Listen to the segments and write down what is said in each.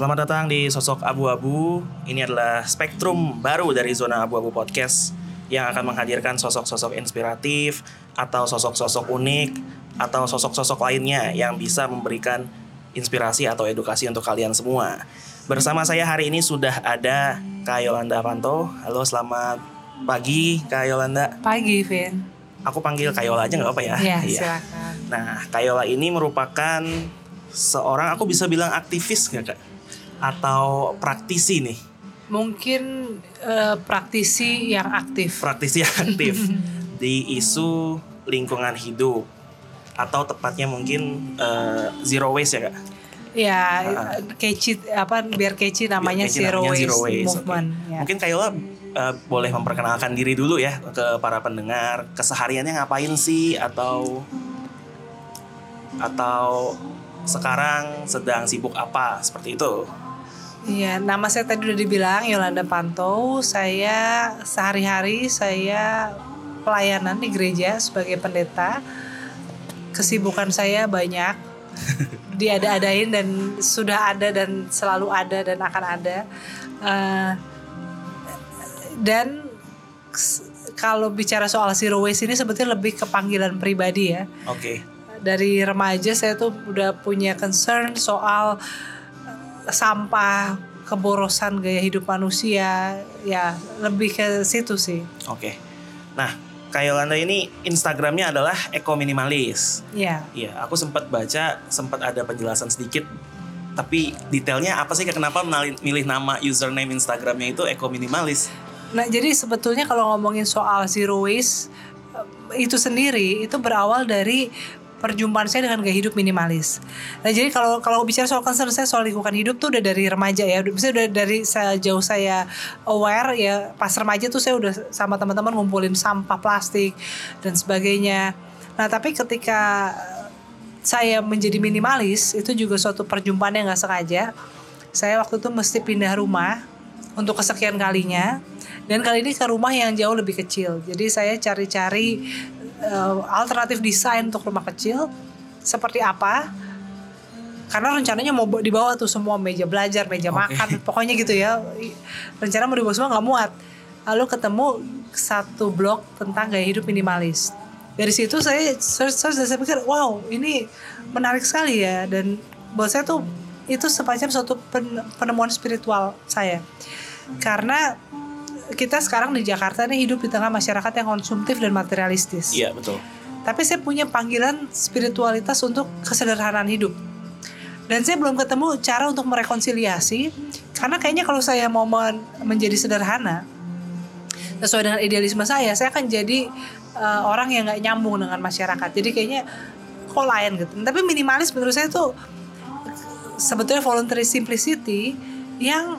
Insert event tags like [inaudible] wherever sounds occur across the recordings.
Selamat datang di Sosok Abu-Abu. Ini adalah spektrum baru dari Zona Abu-Abu Podcast yang akan menghadirkan sosok-sosok inspiratif atau sosok-sosok unik atau sosok-sosok lainnya yang bisa memberikan inspirasi atau edukasi untuk kalian semua. Bersama saya hari ini sudah ada Kak Yolanda Panto. Halo, selamat pagi Kak Yolanda. Pagi, Vin. Aku panggil Kak Yola aja nggak apa ya? Iya, silakan. Nah, Kak Yola ini merupakan seorang aku bisa bilang aktivis nggak kak? Atau praktisi nih? Mungkin eh, praktisi yang aktif. Praktisi yang aktif [laughs] di isu lingkungan hidup atau tepatnya mungkin eh, zero waste ya kak? Ya, keci apa biar keci namanya, Biar zero, namanya waste Zero Waste, movement. oke. Ya. Mungkin Kak Yola eh, boleh memperkenalkan diri dulu ya ke para pendengar. Kesehariannya ngapain sih atau atau sekarang sedang sibuk apa seperti itu? Iya, nama saya tadi udah dibilang Yolanda Panto. Saya sehari-hari saya pelayanan di gereja sebagai pendeta. Kesibukan saya banyak. [laughs] Diada-adain dan sudah ada dan selalu ada dan akan ada. Eh, dan kalau bicara soal zero waste ini sebetulnya lebih ke panggilan pribadi ya Oke. dari remaja saya tuh udah punya concern soal sampah keborosan gaya hidup manusia ya lebih ke situ sih Oke. Nah, Kak Yolanda ini Instagramnya adalah Eko Minimalis. ya Iya, aku sempat baca, sempat ada penjelasan sedikit. Tapi detailnya apa sih kenapa milih nama username Instagramnya itu Eko Minimalis? nah jadi sebetulnya kalau ngomongin soal zero waste eh, itu sendiri itu berawal dari perjumpaan saya dengan gaya hidup minimalis. Nah jadi kalau kalau bicara soal concern saya soal lingkungan hidup tuh udah dari remaja ya, udah udah dari sejauh saya aware ya pas remaja tuh saya udah sama teman-teman ngumpulin sampah plastik dan sebagainya. Nah tapi ketika saya menjadi minimalis itu juga suatu perjumpaan yang nggak sengaja. Saya waktu itu mesti pindah rumah untuk kesekian kalinya dan kali ini ke rumah yang jauh lebih kecil. Jadi saya cari-cari eh, alternatif desain untuk rumah kecil seperti apa. Karena rencananya mau dibawa tuh semua meja belajar, meja Oke. makan, pokoknya gitu ya. Rencana mau dibawa semua nggak muat. Lalu ketemu satu blog tentang gaya hidup minimalis. Dari situ saya search, search dan saya pikir, wow ini menarik sekali ya. Dan buat saya tuh itu semacam suatu pen- penemuan spiritual saya. Karena kita sekarang di Jakarta nih hidup di tengah masyarakat yang konsumtif dan materialistis. Iya, betul. Tapi saya punya panggilan spiritualitas untuk kesederhanaan hidup. Dan saya belum ketemu cara untuk merekonsiliasi karena kayaknya kalau saya mau men- menjadi sederhana sesuai dengan idealisme saya, saya akan jadi eh, orang yang nggak nyambung dengan masyarakat. Jadi kayaknya kok lain gitu. Tapi minimalis menurut saya tuh sebetulnya voluntary simplicity yang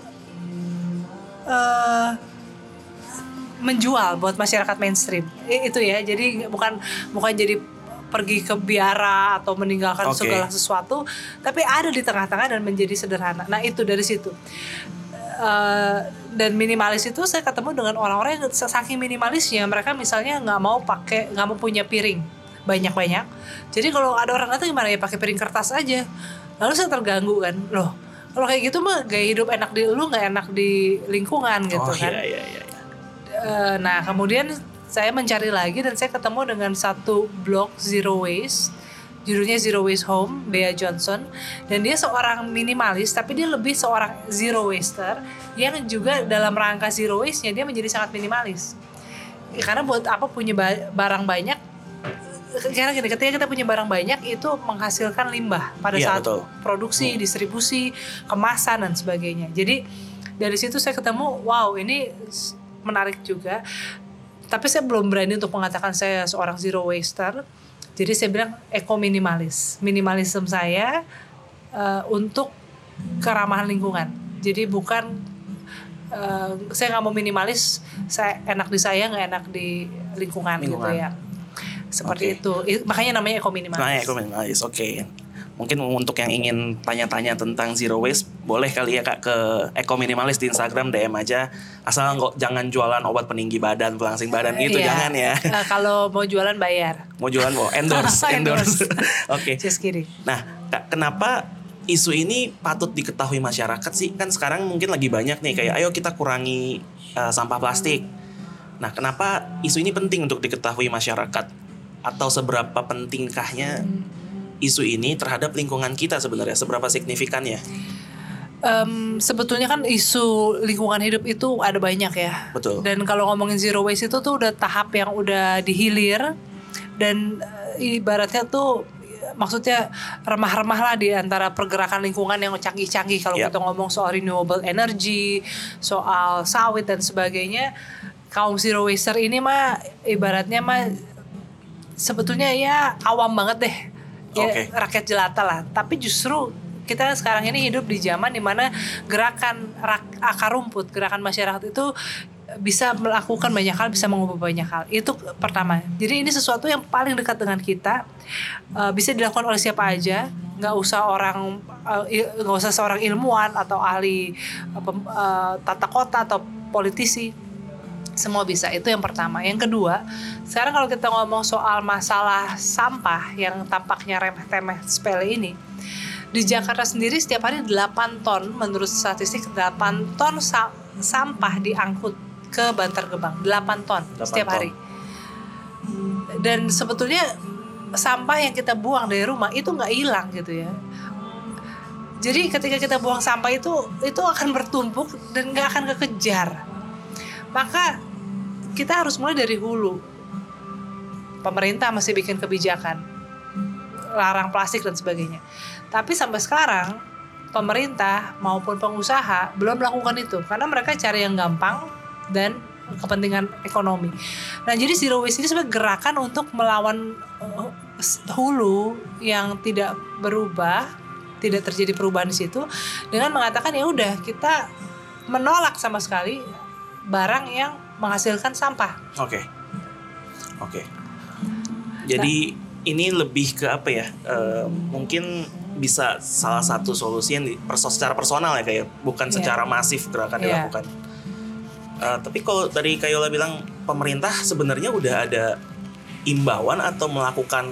eh menjual buat masyarakat mainstream. Itu ya jadi bukan bukan jadi pergi ke biara atau meninggalkan Oke. segala sesuatu tapi ada di tengah-tengah dan menjadi sederhana. Nah itu dari situ. Eh, dan minimalis itu saya ketemu dengan orang-orang yang saking minimalisnya. Mereka misalnya nggak mau pakai nggak mau punya piring. Banyak-banyak. Jadi kalau ada orang datang gimana ya pakai piring kertas aja? Lalu saya terganggu kan. Loh kalau kayak gitu mah gaya hidup enak di lu nggak enak di lingkungan gitu oh kan. iya iya iya. Eh, nah kemudian saya mencari lagi dan saya ketemu dengan satu blog Zero Waste. Judulnya Zero Waste Home Bea Johnson. Dan dia seorang minimalis tapi dia lebih seorang zero waster yang juga dalam rangka zero waste nya dia menjadi sangat minimalis. Ya, karena buat apa punya ba- barang banyak karena gini ketika kita punya barang banyak itu menghasilkan limbah pada Iya, saat betul. produksi distribusi kemasan dan sebagainya. Jadi dari situ saya ketemu wow ini menarik juga tapi saya belum berani untuk mengatakan saya seorang zero waster jadi saya bilang eco minimalis minimalisme saya eh, untuk keramahan lingkungan jadi bukan eh, saya nggak mau minimalis saya enak di saya nggak enak di lingkungan, gitu Lingkungan. ya seperti Oke. itu makanya namanya eco minimalis Nah, Eko Minimalis. Oke. Mungkin untuk yang ingin tanya-tanya tentang zero waste, boleh kali ya Kak ke Eko Minimalis di Instagram DM aja. Asal nggak jangan jualan obat peninggi badan, pelangsing badan gitu, Iya. jangan ya. [laughs] Eh, kalau mau jualan bayar Mau jualan mau endorse, [laughs] endorse. [laughs] Oke. just kidding Nah, Kak, kenapa isu ini patut diketahui masyarakat sih? Kan sekarang mungkin lagi banyak nih kayak ayo kita kurangi uh, sampah plastik. Nah, kenapa isu ini penting untuk diketahui masyarakat? Atau seberapa pentingkahnya isu ini terhadap lingkungan kita sebenarnya? Seberapa signifikannya? Um, sebetulnya kan isu lingkungan hidup itu ada banyak ya. Betul. Dan kalau ngomongin zero waste itu tuh udah tahap yang udah dihilir dan uh, ibaratnya tuh maksudnya remah-remah lah di antara pergerakan lingkungan yang canggih-canggih kalau Yep. kita ngomong soal renewable energy, soal sawit dan sebagainya. Kaum zero waster ini mah ibaratnya mah sebetulnya ya awam banget deh. Ya, Oke. rakyat jelata lah. Tapi justru kita sekarang ini hidup di zaman di mana gerakan rak- akar rumput, gerakan masyarakat itu bisa melakukan banyak hal, bisa mengubah banyak hal. Itu pertama. Jadi ini sesuatu yang paling dekat dengan kita, eh, bisa dilakukan oleh siapa aja, nggak usah orang, eh, nggak usah seorang ilmuwan atau ahli eh, tata kota atau politisi. Semua bisa. Itu yang pertama. Yang kedua sekarang kalau kita ngomong soal masalah sampah yang tampaknya remeh-temeh sepele ini di Jakarta sendiri setiap hari 8 ton menurut statistik 8 ton sa- sampah diangkut ke Bantar Gebang 8 ton 8 setiap ton. hari dan sebetulnya sampah yang kita buang dari rumah itu nggak hilang gitu ya jadi ketika kita buang sampah itu itu akan bertumpuk dan nggak akan kekejar maka kita harus mulai dari hulu. Pemerintah masih bikin kebijakan larang plastik dan sebagainya. Tapi sampai sekarang pemerintah maupun pengusaha belum melakukan itu karena mereka cari yang gampang dan kepentingan ekonomi. Nah, jadi zero waste ini sebenarnya gerakan untuk melawan uh, hulu yang tidak berubah, tidak terjadi perubahan di situ dengan mengatakan ya udah kita menolak sama sekali barang yang menghasilkan sampah. Oke. Oke. Jadi ini lebih ke apa ya? eh, mungkin bisa salah satu solusi yang di, perso- secara personal ya kayak bukan Iya. secara masif gerakan Iya. dilakukan. Eh, tapi kalau tadi Kayola bilang pemerintah sebenarnya udah ada imbauan atau melakukan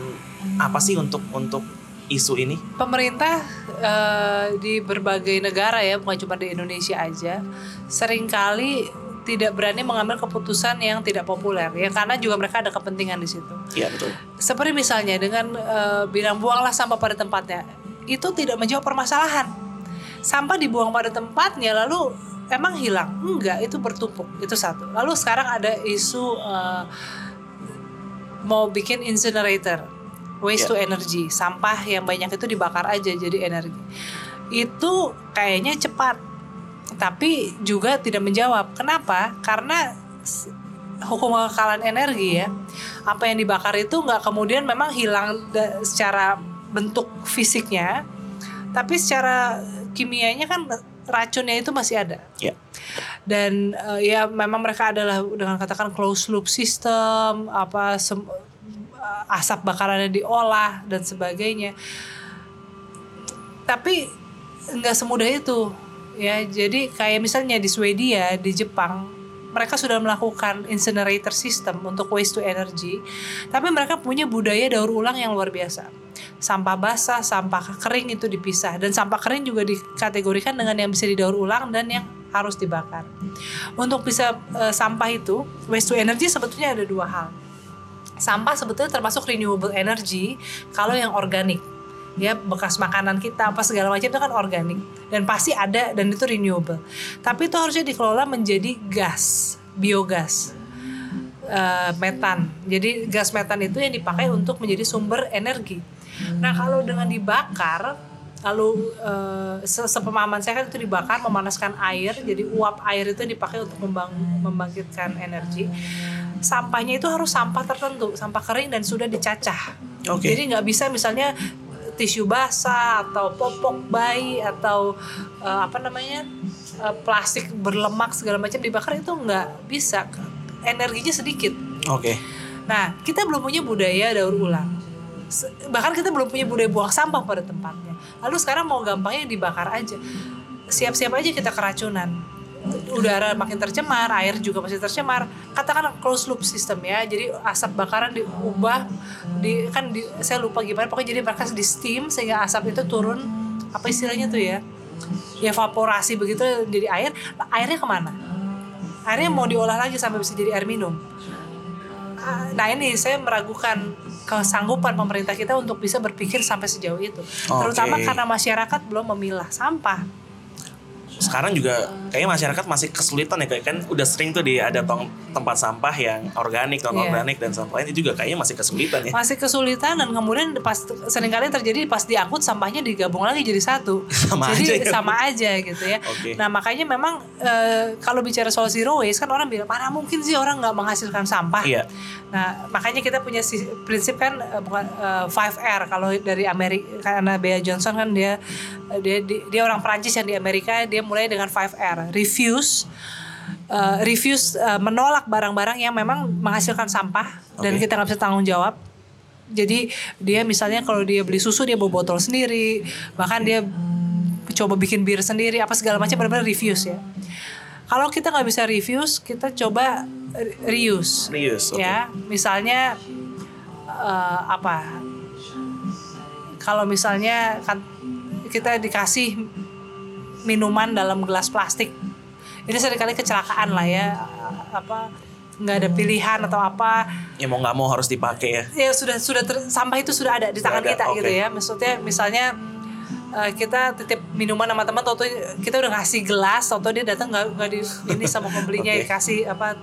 apa sih untuk untuk isu ini? Pemerintah eh, di berbagai negara ya, bukan cuma di Indonesia aja, sering kali tidak berani mengambil keputusan yang tidak populer ya karena juga mereka ada kepentingan di situ. Iya betul. Seperti misalnya dengan eh, bilang buanglah sampah pada tempatnya, itu tidak menjawab permasalahan. Sampah dibuang pada tempatnya lalu emang hilang? Enggak, itu bertumpuk. Itu satu. Lalu sekarang ada isu eh, mau bikin incinerator, waste to energy, sampah yang banyak itu dibakar aja jadi energi. Itu kayaknya cepat, tapi juga tidak menjawab. Kenapa? Karena hukum kekalahan energi ya, apa yang dibakar itu nggak kemudian memang hilang secara bentuk fisiknya, tapi secara kimianya kan racunnya itu masih ada Ya. dan eh, ya memang mereka adalah dengan katakan closed loop system apa eh, asap bakarannya diolah dan sebagainya tapi nggak semudah itu ya jadi kayak misalnya di Swedia di Jepang mereka sudah melakukan incinerator system untuk waste to energy tapi mereka punya budaya daur ulang yang luar biasa. Sampah basah sampah kering itu dipisah dan sampah kering juga dikategorikan dengan yang bisa didaur ulang dan yang harus dibakar. Untuk bisa eh, sampah itu waste to energy sebetulnya ada dua hal. Sampah sebetulnya termasuk renewable energy kalau yang organik ya bekas makanan kita apa segala macam itu kan organik. Dan pasti ada dan itu renewable. Tapi itu harusnya dikelola menjadi gas biogas. Eh, metan. Jadi gas metan itu yang dipakai untuk menjadi sumber energi. Nah kalau dengan dibakar lalu se- sepemahaman saya kan itu dibakar memanaskan air jadi uap air itu dipakai untuk membang- membangkitkan energi. Sampahnya itu harus sampah tertentu sampah kering dan sudah dicacah. Oke. jadi nggak bisa misalnya tisu basah atau popok bayi atau eh, apa namanya eh, plastik berlemak segala macam dibakar itu nggak bisa energinya sedikit Oke. Nah, kita belum punya budaya daur ulang. Bahkan kita belum punya budaya buang sampah pada tempatnya. Lalu sekarang mau gampangnya dibakar aja. Siap-siap aja kita keracunan. Udara makin tercemar, air juga masih tercemar. Katakan closed loop system ya. Jadi asap bakaran diubah di kan di, saya lupa gimana pokoknya jadi mereka di steam sehingga asap itu turun apa istilahnya tuh ya evaporasi begitu jadi air airnya ke mana airnya mau diolah lagi sampai bisa jadi air minum Ah, nah ini saya meragukan kesanggupan pemerintah kita untuk bisa berpikir sampai sejauh itu terutama Oke. karena masyarakat belum memilah sampah sekarang juga kayaknya masyarakat masih kesulitan ya kayak kan udah sering tuh di ada tong- tempat sampah yang organik non organik dan sampah lain itu juga kayaknya masih kesulitan ya. Masih kesulitan dan kemudian pas sering kali terjadi pas diangkut sampahnya digabung lagi jadi satu. [laughs] Sama jadi aja. ya. sama aja gitu ya. Oke. nah makanya memang eh, kalau bicara soal zero waste kan orang bilang mana mungkin sih orang nggak menghasilkan sampah? Iya. Nah makanya kita punya si- prinsip kan eh, bukan eh, 5R kalau dari Amerika karena Bea Johnson kan dia dia dia, dia orang Prancis yang di Amerika dia mulai dengan 5R refuse eh, refuse eh, menolak barang-barang yang memang menghasilkan sampah dan Oke. kita nggak bisa tanggung jawab. Jadi dia misalnya kalau dia beli susu dia bawa botol sendiri bahkan dia coba bikin bir sendiri apa segala macam benar-benar refuse ya. Kalau kita nggak bisa refuse kita coba re- reuse serius oke. Ya misalnya eh, apa? Kalau misalnya kan kita dikasih minuman dalam gelas plastik. Ini sering kali kecelakaan lah ya apa nggak ada pilihan atau apa. Ya mau nggak mau harus dipakai ya. Ya sudah sudah ter- sampah itu sudah ada di tangan ada, kita oke. gitu ya. Maksudnya misalnya eh, kita titip minuman sama teman atau kita udah ngasih gelas atau dia datang nggak nggak di [laughs] ini sama pembelinya Oke. kasih apa.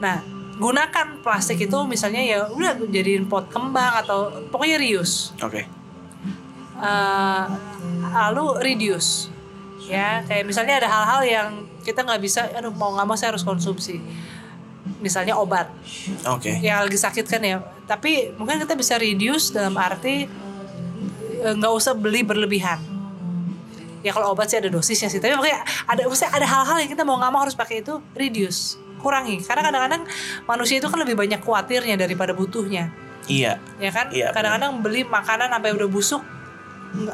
Nah gunakan plastik itu misalnya ya udah jadiin pot kembang atau pokoknya reuse. Oke. Eh, lalu reduce ya kayak misalnya ada hal-hal yang kita nggak bisa aduh mau nggak mau saya harus konsumsi. Misalnya obat. Oke. Yang lagi sakit kan ya. Tapi mungkin kita bisa reduce dalam arti eh, nggak usah beli berlebihan. Ya kalau obat sih ada dosisnya sih. Tapi makanya ada maksudnya ada hal-hal yang kita mau nggak mau harus pakai itu reduce kurangi. Karena kadang-kadang manusia itu kan lebih banyak khawatirnya daripada butuhnya. Iya. Ya kan? Iya, kadang-kadang beli makanan sampai udah busuk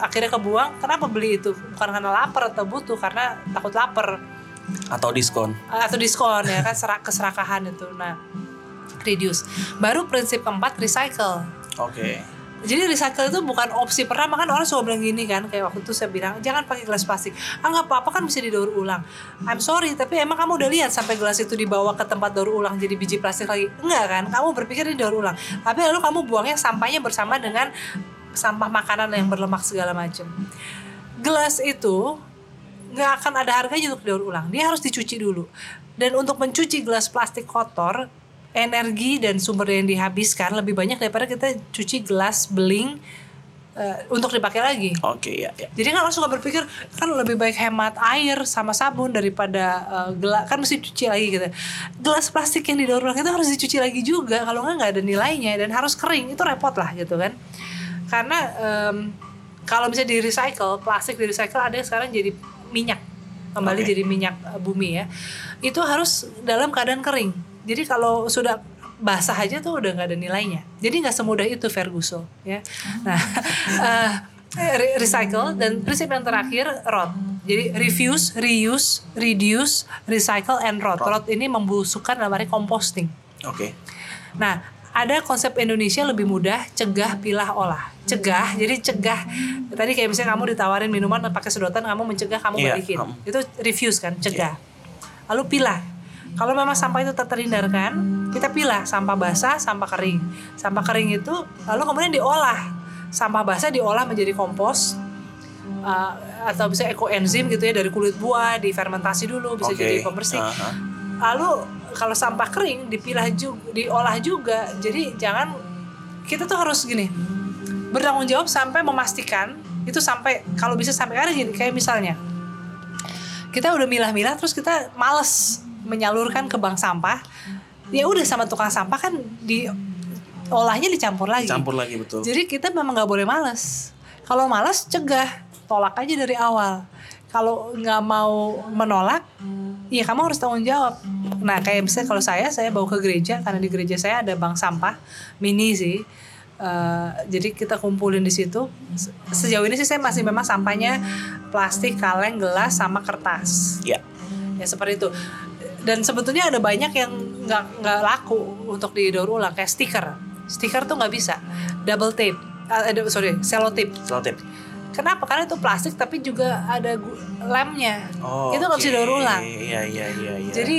akhirnya kebuang kenapa beli itu? Bukan karena lapar atau butuh karena takut lapar. Atau diskon. Atau diskon ya kan serak keserakahan itu. Nah reduce. Baru prinsip keempat recycle. Oke. Jadi recycle itu bukan opsi pertama kan orang suka bilang gini kan kayak waktu itu saya bilang jangan pakai gelas plastik. Ah nggak apa-apa kan bisa didaur ulang. I'm sorry tapi emang kamu udah lihat sampai gelas itu dibawa ke tempat daur ulang jadi biji plastik lagi? Enggak kan. Kamu berpikir ini daur ulang. Tapi lalu kamu buangnya sampahnya bersama dengan sampah makanan yang berlemak segala macam gelas itu nggak akan ada harganya untuk daur ulang. Dia harus dicuci dulu. Dan untuk mencuci gelas plastik kotor energi dan sumber yang dihabiskan lebih banyak daripada kita cuci gelas beling eh, untuk dipakai lagi. Oke ya ya. Jadi kan orang suka berpikir kan lebih baik hemat air sama sabun daripada gelas kan mesti cuci lagi gitu. Gelas plastik yang didaur ulang itu harus dicuci lagi juga. Kalau nggak nggak ada nilainya dan harus kering. Itu repot lah gitu kan. Karena em, kalau misalnya di recycle plastik di recycle ada yang sekarang jadi minyak kembali Oke. jadi minyak eh, bumi ya. Itu harus dalam keadaan kering. Jadi kalau sudah basah aja tuh udah nggak ada nilainya. Jadi nggak semudah itu Ferguson ya. Nah, [laughs] eh, re- recycle dan prinsip yang terakhir rot. Jadi refuse, reuse, reduce, recycle and rot. Rot ini membusukkan dalam arti composting. oke Nah, ada konsep Indonesia lebih mudah cegah pilah olah. Cegah, jadi cegah. Tadi kayak misalnya kamu ditawarin minuman pakai sedotan, kamu mencegah kamu Iya, balikin. um. Itu refuse kan, cegah. Lalu pilah. Kalau memang sampah itu tak terhindarkan, kita pilah sampah basah, sampah kering. Sampah kering itu lalu kemudian diolah. Sampah basah diolah menjadi kompos. uh, atau bisa ekoenzim gitu ya dari kulit buah difermentasi dulu bisa Oke. jadi pembersih Aha. lalu kalau sampah kering dipilah juga diolah juga jadi jangan kita tuh harus gini bertanggung jawab sampai memastikan itu sampai kalau bisa sampai karena gini kayak misalnya kita udah milah-milah terus kita males menyalurkan ke bank sampah ya udah sama tukang sampah kan di olahnya dicampur lagi campur lagi betul jadi kita memang nggak boleh males. Kalau malas cegah, tolak aja dari awal. Kalau nggak mau menolak, ya kamu harus tanggung jawab. Nah kayak misalnya kalau saya, saya bawa ke gereja karena di gereja saya ada bank sampah mini sih. Eh, jadi kita kumpulin di situ. Se- Sejauh ini sih saya masih memang sampahnya plastik, kaleng, gelas, sama kertas. Ya ya seperti itu. Dan sebetulnya ada banyak yang nggak nggak laku untuk didaur ulang kayak stiker. Stiker tuh nggak bisa. Double tape. Ada sorry selotip selotip Kenapa? Karena itu plastik tapi juga ada lemnya. Oh, itu nggak bisa oke. daur ulang. Iya iya iya iya. Jadi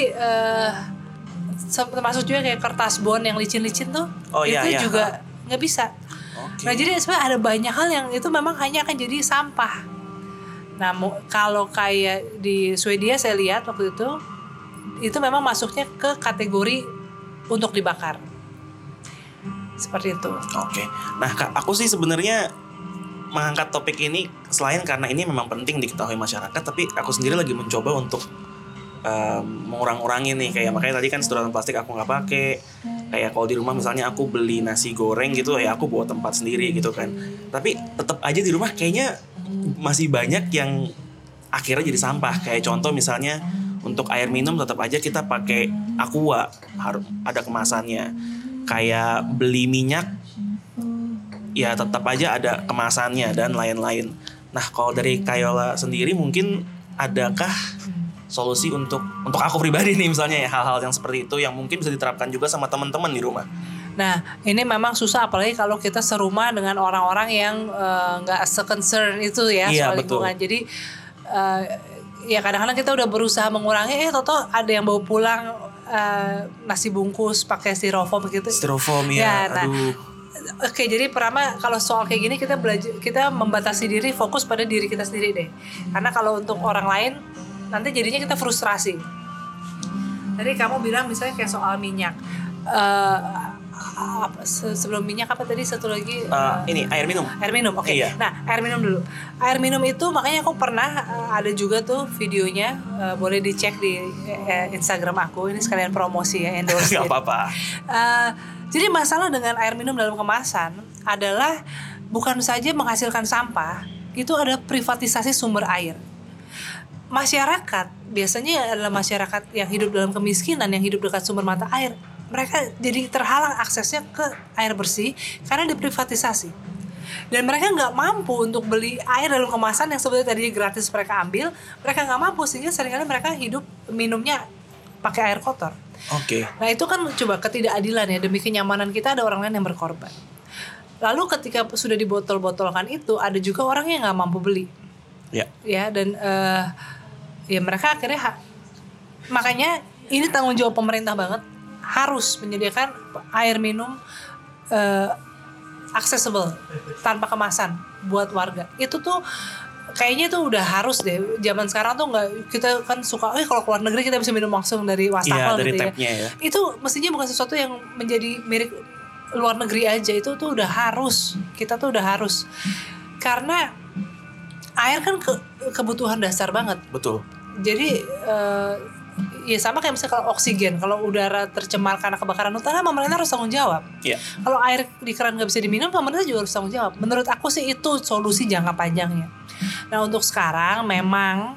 se- termasuk juga kayak kertas bond yang licin-licin tuh, Oh, iya, itu iya. juga nggak bisa. Oke. Nah jadi sebenarnya ada banyak hal yang itu memang hanya akan jadi sampah. Nah kalau kayak di Swedia saya lihat waktu itu itu memang masuknya ke kategori untuk dibakar. Seperti itu. Oke. Nah, Kak, aku sih sebenarnya mengangkat topik ini selain karena ini memang penting diketahui masyarakat, tapi aku sendiri lagi mencoba untuk em, mengurang-urangi nih. Kayak makanya tadi kan sedotan plastik aku nggak pakai. Kayak kalau di rumah misalnya aku beli nasi goreng gitu ya aku bawa tempat sendiri gitu kan. Tapi tetap aja di rumah kayaknya masih banyak yang akhirnya jadi sampah. Kayak contoh misalnya untuk air minum tetap aja kita pakai aqua harus ada kemasannya. Kayak beli minyak ya tetap aja ada kemasannya dan lain-lain. Nah kalau dari Kayola sendiri mungkin adakah solusi untuk untuk aku pribadi nih misalnya ya hal-hal yang seperti itu yang mungkin bisa diterapkan juga sama teman-teman di rumah. Nah, ini memang susah apalagi kalau kita serumah dengan orang-orang yang eh, nggak se-concern itu ya Iya, soal betul. lingkungan. Jadi eh, ya kadang-kadang kita udah berusaha mengurangi eh toto ada yang bawa pulang eh, nasi bungkus pakai styrofoam gitu. Styrofoam ya, Ya, nah, aduh. Oke, jadi pertama kalau soal kayak gini kita belajar kita membatasi diri fokus pada diri kita sendiri deh. Karena kalau untuk orang lain nanti jadinya kita frustrasi. Tadi kamu bilang misalnya kayak soal minyak. Eh apa, se- sebelum minyak apa tadi satu lagi Eh, ini air minum. air minum oke Iya. nah air minum dulu air minum itu makanya aku pernah eh, ada juga tuh videonya eh, boleh dicek di eh, Instagram aku ini sekalian promosi ya [laughs] endorse Gak ya. apa-apa. Jadi masalah dengan air minum dalam kemasan adalah bukan saja menghasilkan sampah, itu ada privatisasi sumber air. Masyarakat biasanya adalah masyarakat yang hidup dalam kemiskinan, yang hidup dekat sumber mata air. Mereka jadi terhalang aksesnya ke air bersih karena diprivatisasi. Dan mereka nggak mampu untuk beli air dalam kemasan yang sebetulnya tadi gratis mereka ambil, mereka nggak mampu sehingga sering kali mereka hidup minumnya pakai air kotor. Oke. Nah itu kan coba ketidakadilan ya demi kenyamanan kita ada orang lain yang berkorban. Lalu ketika sudah dibotol-botolkan itu ada juga orang yang nggak mampu beli Ya. ya dan eh, ya mereka akhirnya ha- makanya ini tanggung jawab pemerintah banget harus menyediakan air minum eh, accessible tanpa kemasan buat warga itu tuh kayaknya tuh udah harus deh zaman sekarang tuh nggak kita kan suka eh kalau keluar negeri kita bisa minum langsung dari Iya wastafel dari gitu ya ya. itu mestinya bukan sesuatu yang menjadi milik luar negeri aja itu tuh udah harus kita tuh udah harus karena air kan ke- kebutuhan dasar banget Betul. jadi eh, ya sama kayak misalnya kalau oksigen kalau udara tercemar karena kebakaran hutan kan pemerintah harus tanggung jawab. Iya. kalau air di keran nggak bisa diminum pemerintah juga harus tanggung jawab. Menurut aku sih itu solusi jangka panjangnya. Nah untuk sekarang memang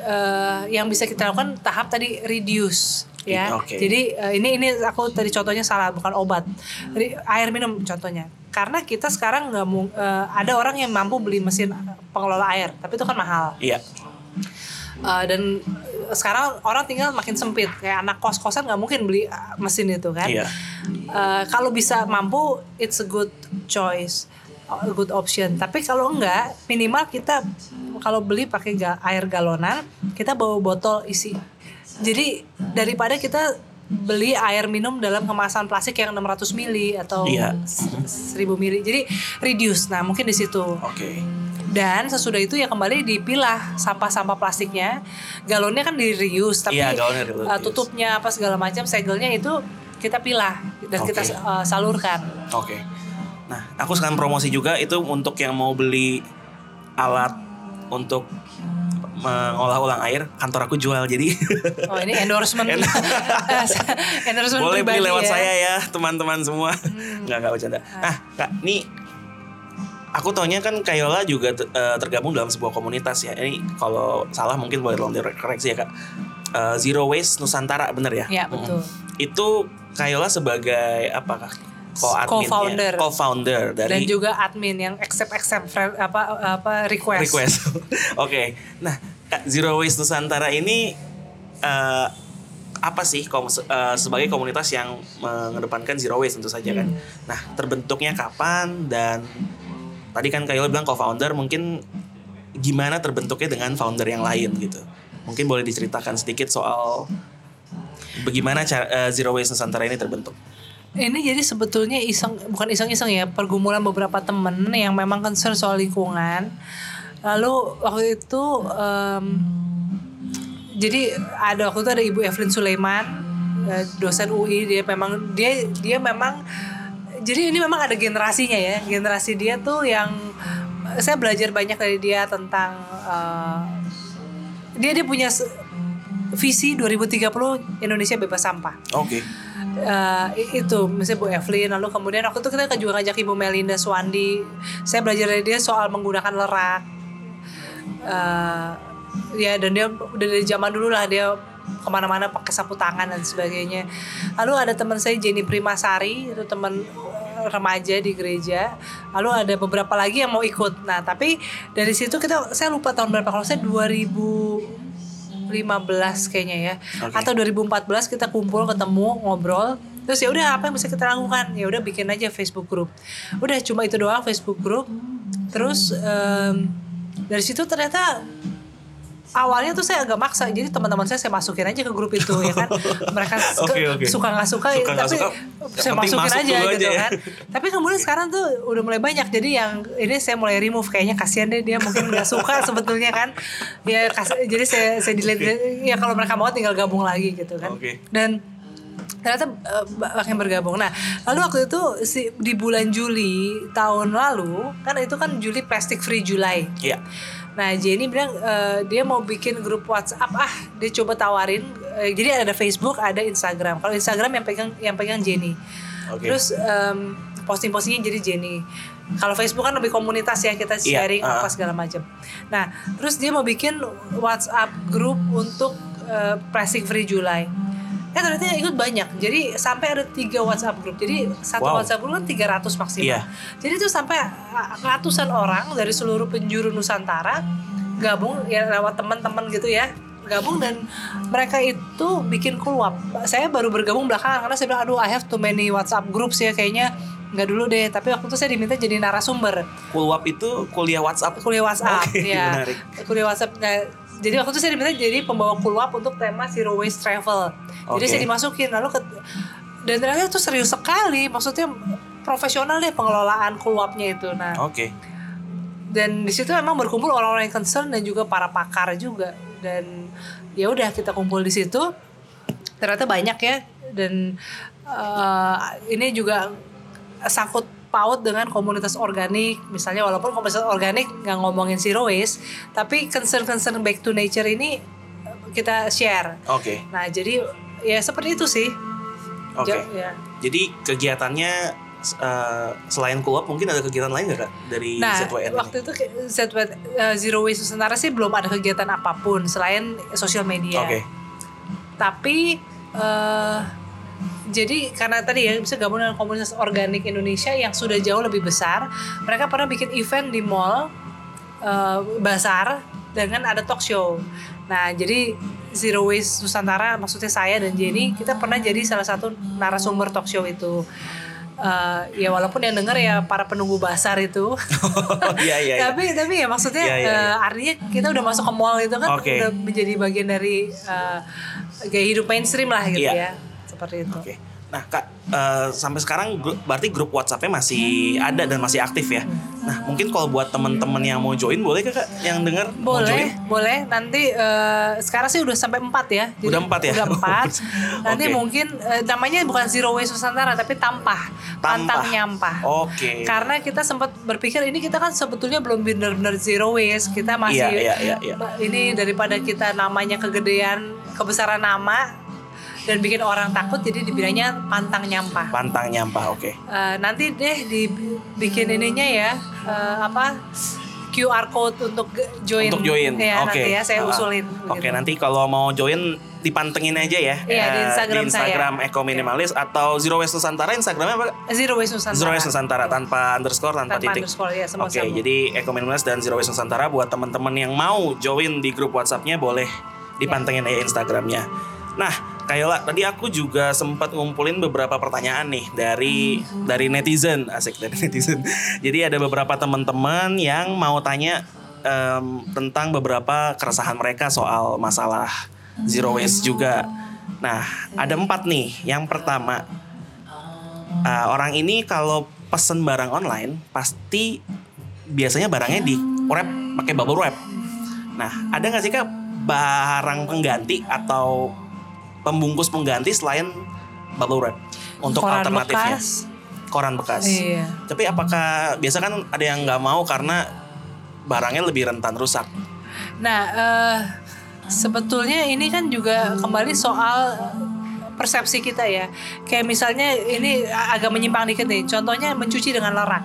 eh, yang bisa kita lakukan tahap tadi reduce ya. Oke. jadi eh, ini ini aku tadi contohnya salah bukan obat. Ri- air minum contohnya. Karena kita sekarang nggak eh, ada orang yang mampu beli mesin pengelola air tapi itu kan mahal. Iya. Uh, dan sekarang orang tinggal makin sempit. Kayak anak kos kosan nggak mungkin beli uh, mesin itu kan. Iya. Uh, kalau bisa mampu it's a good choice a good option. Tapi kalau enggak minimal kita kalau beli pakai ga- air galonan kita bawa botol isi. Jadi daripada kita beli air minum dalam kemasan plastik yang 600 mili atau Iya. s- 1000 mili. Jadi reduce. Nah mungkin di situ. Oke. Dan sesudah itu ya kembali dipilah sampah-sampah plastiknya. Galonnya kan di reuse tapi Iya, galonnya di reuse. uh, tutupnya apa segala macam segelnya itu kita pilah dan Oke. kita uh, salurkan. Oke. Nah, aku sekarang promosi juga itu untuk yang mau beli alat untuk mengolah ulang air, kantor aku jual. Jadi Oh ini endorsement [laughs] En- [laughs] endorsement boleh beli lewat ya. saya ya, teman-teman semua. Nggak nggak bercanda. Nah, Kak, nih aku taunya kan Kayola juga eh, tergabung dalam sebuah komunitas ya. Ini kalau salah mungkin boleh tolong dikoreksi ya, Kak. Eh, Zero Waste Nusantara, bener ya? Ya betul. Itu Kayola sebagai apa, Kak? Ya? Co-founder. Co-founder dari Dan juga admin yang accept accept friend- apa apa request. request. [laughs] Oke. Nah, Kak, Zero Waste Nusantara ini eh, apa sih kom- eh, sebagai komunitas yang mengedepankan zero waste tentu saja kan. Hmm. Nah, terbentuknya kapan dan tadi kan Kayla bilang co-founder mungkin gimana terbentuknya dengan founder yang lain gitu. Mungkin boleh diceritakan sedikit soal bagaimana cara eh, Zero Waste Nusantara ini terbentuk. Ini jadi sebetulnya iseng bukan iseng-iseng ya pergumulan beberapa temen yang memang concern soal lingkungan. Lalu waktu itu em, jadi ada waktu itu ada Ibu Evelyn Sulaiman eh, dosen UI dia memang dia dia memang jadi ini memang ada generasinya ya. Generasi dia tuh yang saya belajar banyak dari dia tentang eh, dia dia punya visi 2030 Indonesia bebas sampah. Oke. Eh, itu misalnya Bu Evelyn lalu kemudian waktu itu kita juga ngajak Ibu Melinda Swandi saya belajar dari dia soal menggunakan lerak. Eh, ya dan dia udah dari zaman dulu lah dia ke mana-mana pakai sapu tangan dan sebagainya. Lalu ada teman saya Jenny Primasari itu teman eh, remaja di gereja. Lalu ada beberapa lagi yang mau ikut. Nah tapi dari situ kita saya lupa tahun berapa kalau saya 2015 kayaknya ya. Oke. atau 2014 kita kumpul ketemu ngobrol. Terus ya udah apa yang bisa kita lakukan? Ya udah bikin aja Facebook group. Udah cuma itu doang Facebook group. Terus em, dari situ ternyata awalnya tuh saya agak maksa jadi teman-teman saya saya masukin aja ke grup itu ya kan mereka [laughs] suka Oke, oke. suka nggak suka, Suka tapi suka, saya masukin masuk aja gitu aja ya. kan tapi kemudian sekarang tuh udah mulai banyak jadi yang ini saya mulai remove kayaknya kasihan deh dia mungkin nggak suka [laughs] sebetulnya kan ya kas- jadi saya saya delete ya kalau mereka mau tinggal gabung lagi gitu kan Oke. dan ternyata eh, makin bergabung. Nah, lalu waktu itu si di bulan Juli tahun lalu kan itu kan Juli Plastic Free July. Iya. Nah Jenny bilang eh, dia mau bikin grup WhatsApp. Ah dia coba tawarin. Eh, jadi ada Facebook ada Instagram. Kalau Instagram yang pegang yang pegang Jenny. Oke. terus em, posting-postingnya jadi Jenny. Kalau Facebook kan lebih komunitas ya kita Iya, sharing ah. apa segala macam. Nah terus dia mau bikin WhatsApp grup untuk eh, Plastic Free July Eh ternyata yang ikut banyak. Jadi sampai ada tiga WhatsApp grup. Jadi satu Wow. WhatsApp grup kan 300 maksimal. Iya. Jadi itu sampai ratusan orang dari seluruh penjuru Nusantara gabung ya lewat teman-teman gitu ya gabung dan mereka itu bikin keluap. Saya baru bergabung belakangan karena saya bilang aduh I have too many WhatsApp groups ya kayaknya nggak dulu deh. Tapi waktu itu saya diminta jadi narasumber Kulwap itu kuliah WhatsApp. kuliah WhatsApp Oke, ya. menarik. Kuliah WhatsApp. Nah, jadi waktu itu saya diminta jadi pembawa keluap untuk tema zero waste travel. Jadi Oke. saya dimasukin lalu ke dan ternyata itu serius sekali. Maksudnya profesional deh pengelolaan keluapnya itu. Nah, Oke. dan di situ memang berkumpul orang-orang yang concern dan juga para pakar juga dan ya udah kita kumpul di situ ternyata banyak ya dan eh, ini juga sangkut paut dengan komunitas organik misalnya walaupun komunitas organik nggak ngomongin zero waste tapi concern-concern back to nature ini kita share Oke. nah jadi ya seperti itu sih Oke. Ja- ya. Jadi kegiatannya eh, selain kulwap mungkin ada kegiatan lain nggak kak dari Nah, ZWN ini? waktu itu ZWN uh, Zero Waste Nusantara sih belum ada kegiatan apa pun selain sosial media. Oke. Tapi eh jadi karena tadi ya bisa gabung dengan komunitas organik Indonesia yang sudah jauh lebih besar, mereka pernah bikin event di mall eh, bazar dengan ada talk show. Nah, jadi Zero Waste Nusantara maksudnya saya dan Jenny kita pernah jadi salah satu narasumber talk show itu. Eh, ya walaupun yang denger ya para penunggu basar itu. [laughs] Iya iya. iya. tapi tapi ya maksudnya eh, artinya kita udah masuk ke mall itu kan Oke. udah menjadi bagian dari eh, gaya hidup mainstream lah gitu ya seperti itu. Oke. Nah kak, eh, sampai sekarang grup, berarti grup WhatsAppnya masih ada dan masih aktif ya. Nah mungkin kalau buat teman-teman yang mau join boleh kak, yang dengar mau join? Boleh, boleh. Nanti eh, sekarang sih udah sampai empat ya. Udah empat ya? Udah [laughs] empat. Nanti Oke. mungkin eh, namanya bukan Zero Waste Nusantara tapi Tampah, pantang Tampah. nyampah. Oke. Karena kita sempat berpikir ini kita kan sebetulnya belum benar-benar zero waste. Kita masih Iya, iya, iya, iya. ini daripada kita namanya kegedean, kebesaran nama dan bikin orang takut jadi dibilangnya pantang nyampah. Pantang nyampah, oke. Eh, nanti deh dibikin ininya ya eh, apa QR code untuk join. Untuk join, Ya, oke. nanti ya saya usulin. Oke, gitu. nanti kalau mau join dipantengin aja ya. Iya, di Eh, Instagram di Instagram saya. Eko Minimalis atau Zero Waste Nusantara. Instagramnya apa? Zero Waste Nusantara. Zero Waste Nusantara tanpa underscore tanpa, Tanpa titik. underscore, ya, Oke, sambung. jadi Eko Minimalis dan Zero Waste Nusantara buat teman-teman yang mau join di grup WhatsAppnya boleh dipantengin aja Instagramnya. Nah, Kayola, tadi aku juga sempat ngumpulin beberapa pertanyaan nih dari dari netizen, asik dari netizen. Jadi ada beberapa teman-teman yang mau tanya em, tentang beberapa keresahan mereka soal masalah zero waste juga. Nah, ada empat nih. Yang pertama, eh, orang ini kalau pesen barang online pasti biasanya barangnya di wrap pakai bubble wrap. Nah, ada nggak sih kak barang pengganti atau pembungkus pengganti selain bubble wrap untuk Koran alternatifnya? bekas. Koran bekas. Iya. Tapi apakah biasa kan ada yang nggak mau karena barangnya lebih rentan rusak? Nah, eh, sebetulnya ini kan juga kembali soal persepsi kita ya. Kayak misalnya ini agak menyimpang dikit nih. Contohnya mencuci dengan lerak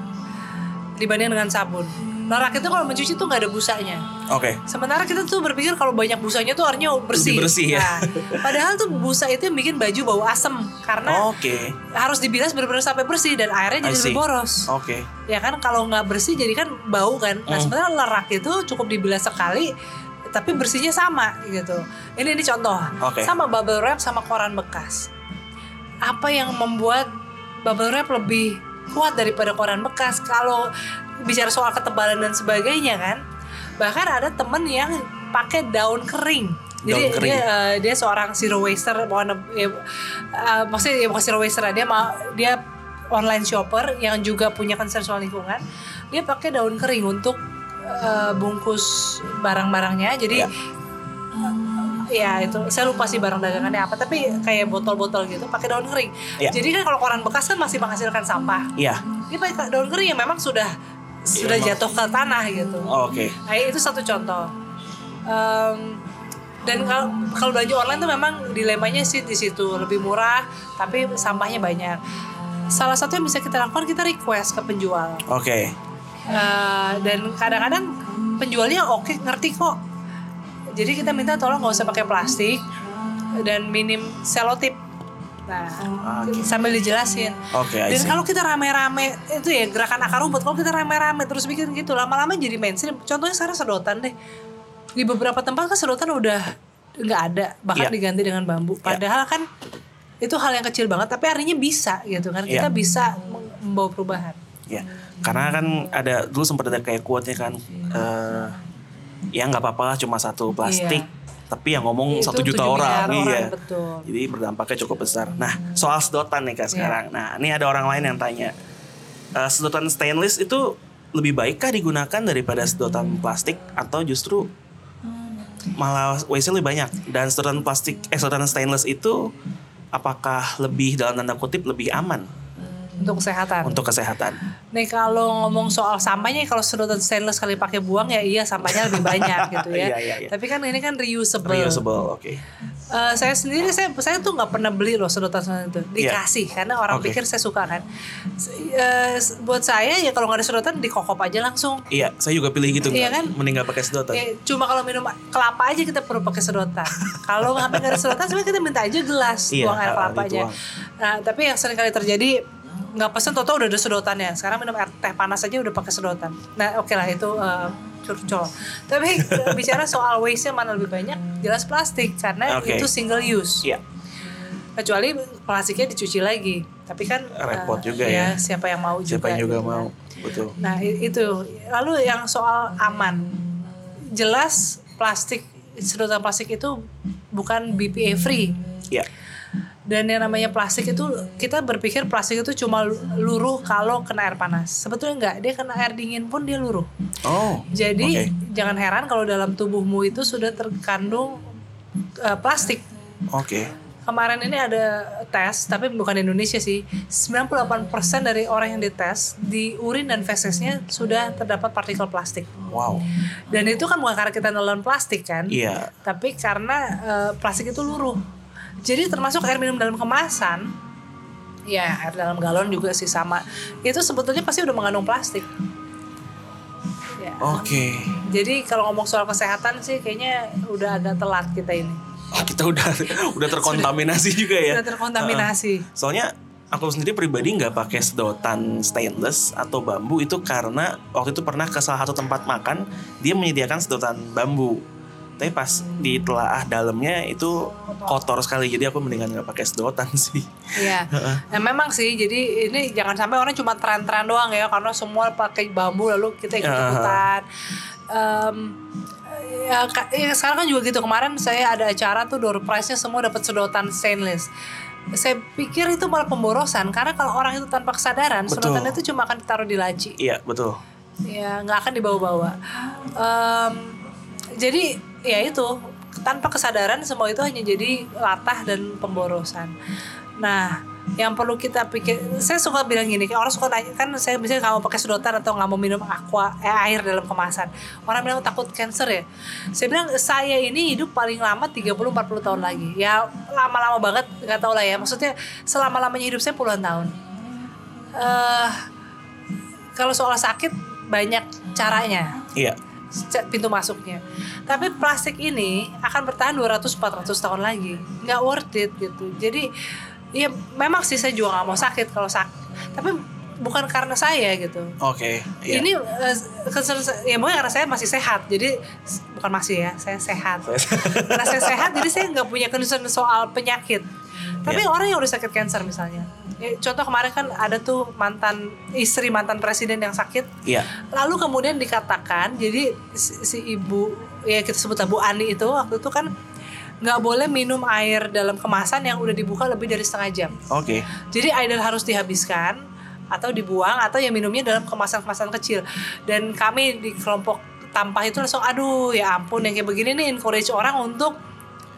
dibanding dengan sabun. Lerak itu kalau mencuci tuh nggak ada busanya. Oke. Sementara kita tuh berpikir kalau banyak busanya tuh artinya bersih. Lebih bersih, ya. Nah, padahal tuh busa itu yang bikin baju bau asem karena Oke. harus dibilas benar-benar sampai bersih dan airnya jadi lebih boros. Oke. Ya kan kalau nggak bersih jadi kan bau kan. Nah Hmm. sebenarnya lerak itu cukup dibilas sekali tapi bersihnya sama gitu. Ini ini contoh. Oke. Sama bubble wrap sama koran bekas. Apa yang membuat bubble wrap lebih kuat daripada koran bekas? Kalau bicara soal ketebalan dan sebagainya kan. Bahkan ada temen yang pakai daun kering. Jadi Daun kering. dia eh, dia seorang zero waster, bukan ya, eh, maksudnya ya bukan zero waster dia mau dia online shopper yang juga punya concern soal lingkungan. Dia pakai daun kering untuk eh, bungkus barang-barangnya. Jadi Ya. ya itu saya lupa sih barang dagangannya apa tapi kayak botol-botol gitu pakai daun kering. Ya. Jadi kan kalau koran bekas kan masih menghasilkan sampah. Iya. Dia pakai daun kering yang memang sudah sudah emang. jatuh ke tanah gitu. Oke. Nah, itu satu contoh. Em, dan kalau kalau belanja online tuh memang dilemanya sih di situ lebih murah tapi sampahnya banyak. Salah satu yang bisa kita lakukan kita request ke penjual. Oke. Eh, dan kadang-kadang penjualnya oke ngerti kok. Jadi kita minta tolong nggak usah pakai plastik dan minim selotip. Nah, Oke. sambil dijelasin. Oke, I Dan kalau kita rame-rame itu ya gerakan akar rumput. Kalau kita rame-rame terus bikin gitu, lama-lama jadi mainstream. Contohnya sekarang sedotan deh. Di beberapa tempat kan sedotan udah nggak ada, bahkan Iya. diganti dengan bambu. Padahal kan itu hal yang kecil banget, tapi artinya bisa gitu kan. Kita Iya. bisa membawa perubahan. Ya, karena kan ada dulu sempat ada kayak quote-nya kan, eh, ya nggak apa-apa cuma satu plastik, tapi yang ngomong Itu satu juta 7 orang, miliar iya. orang, betul. Jadi berdampaknya cukup besar. Nah, soal sedotan nih Iya. kak sekarang. Nah, ini ada orang lain yang tanya, eh, sedotan stainless itu lebih baikkah digunakan daripada sedotan plastik atau justru malah waste lebih banyak? Dan sedotan plastik, eh sedotan stainless itu apakah lebih dalam tanda kutip lebih aman Untuk kesehatan. untuk kesehatan? Nih kalau ngomong soal sampahnya kalau sedotan stainless kali pakai buang ya iya sampahnya lebih banyak [laughs] gitu ya. Iya, iya, iya. Tapi kan ini kan reusable. Reusable, oke. Eh, saya sendiri saya saya tuh nggak pernah beli loh sedotan sedotan itu dikasih karena orang Oke. pikir saya suka kan. S- buat saya ya kalau nggak ada sedotan dikokop aja langsung. Iya, saya juga pilih gitu Iya kan? Mending nggak pakai sedotan. Eh, cuma kalau minum kelapa aja kita perlu pakai sedotan. [laughs] kalau nggak ada sedotan sebenarnya kita minta aja gelas Iya, buang air kelapa aja. dituang. Nah tapi yang sering kali terjadi nggak pesen toto udah ada sedotannya. Sekarang minum air teh panas aja udah pakai sedotan. Nah oke lah itu eh, curcol. Tapi eh, bicara soal waste nya mana lebih banyak, jelas plastik karena Oke. itu single use. Iya. Kecuali plastiknya dicuci lagi. Tapi kan Repot eh, juga ya. Siapa yang mau Siapa juga. yang juga gitu kan. mau. Betul. Nah itu lalu yang soal aman, jelas plastik sedotan plastik itu bukan BPA free. Iya. Dan yang namanya plastik itu kita berpikir plastik itu cuma luruh kalau kena air panas. Sebetulnya enggak, dia kena air dingin pun dia luruh. Oh. Jadi Oke. jangan heran kalau dalam tubuhmu itu sudah terkandung eh, plastik. Oke. Kemarin ini ada tes, tapi bukan di Indonesia sih. 98% dari orang yang dites di urin dan fesesnya sudah terdapat partikel plastik. Wow. Dan itu kan bukan karena kita nelen plastik kan, Iya. tapi karena eh, plastik itu luruh. Jadi termasuk air minum dalam kemasan, ya air dalam galon juga sih sama. Itu sebetulnya pasti udah mengandung plastik. Ya. Oke. Jadi kalau ngomong soal kesehatan sih kayaknya udah agak telat kita ini. Oh, kita udah [laughs] udah terkontaminasi juga ya. Udah terkontaminasi. Heeh. Soalnya aku sendiri pribadi nggak pakai sedotan stainless atau bambu itu karena waktu itu pernah ke salah satu tempat makan dia menyediakan sedotan bambu. Tapi pas ditelaah dalamnya itu kotor sekali jadi aku mendingan nggak pakai sedotan [laughs] sih Iya. Nah, memang sih jadi ini jangan sampai orang cuma tren-tren doang ya karena semua pakai bambu lalu kita ikut-ikutan. Em, ya, ka- ya, sekarang kan juga gitu kemarin saya ada acara tuh door prize-nya semua dapat sedotan stainless. Saya pikir itu malah pemborosan karena kalau orang itu tanpa kesadaran Betul. sedotan itu cuma akan ditaruh di laci. iya betul ya nggak akan dibawa-bawa. Em, jadi ya itu tanpa kesadaran semua itu hanya jadi latah dan pemborosan. Nah, yang perlu kita pikir, saya suka bilang gini, orang suka tanya kan saya nggak mau pakai sedotan atau nggak mau minum aqua eh, air dalam kemasan. Orang bilang takut cancer ya. Saya bilang saya ini hidup paling lama 30-40 tahun lagi. Ya lama-lama banget nggak tahu lah ya. Maksudnya selama lamanya hidup saya puluhan tahun. eh kalau soal sakit banyak caranya iya pintu masuknya. Tapi plastik ini akan bertahan 200-400 tahun lagi. Nggak worth it gitu. Jadi ya memang sih saya juga nggak mau sakit kalau sakit. Tapi bukan karena saya gitu. oke iya Ini eh, concern ya mungkin karena saya masih sehat. Jadi bukan masih ya, saya sehat. karena saya sehat jadi saya nggak punya concern soal penyakit. Tapi Iya. orang yang udah sakit cancer misalnya. Ya, contoh kemarin kan ada tuh mantan istri mantan presiden yang sakit iya Lalu kemudian dikatakan, jadi si, si ibu, ya kita sebut Bu Ani itu waktu itu kan nggak boleh minum air dalam kemasan yang udah dibuka lebih dari setengah jam. oke Jadi either harus dihabiskan atau dibuang atau ya minumnya dalam kemasan-kemasan kecil. Dan kami di kelompok tampah itu langsung aduh ya ampun yang kayak begini nih encourage orang untuk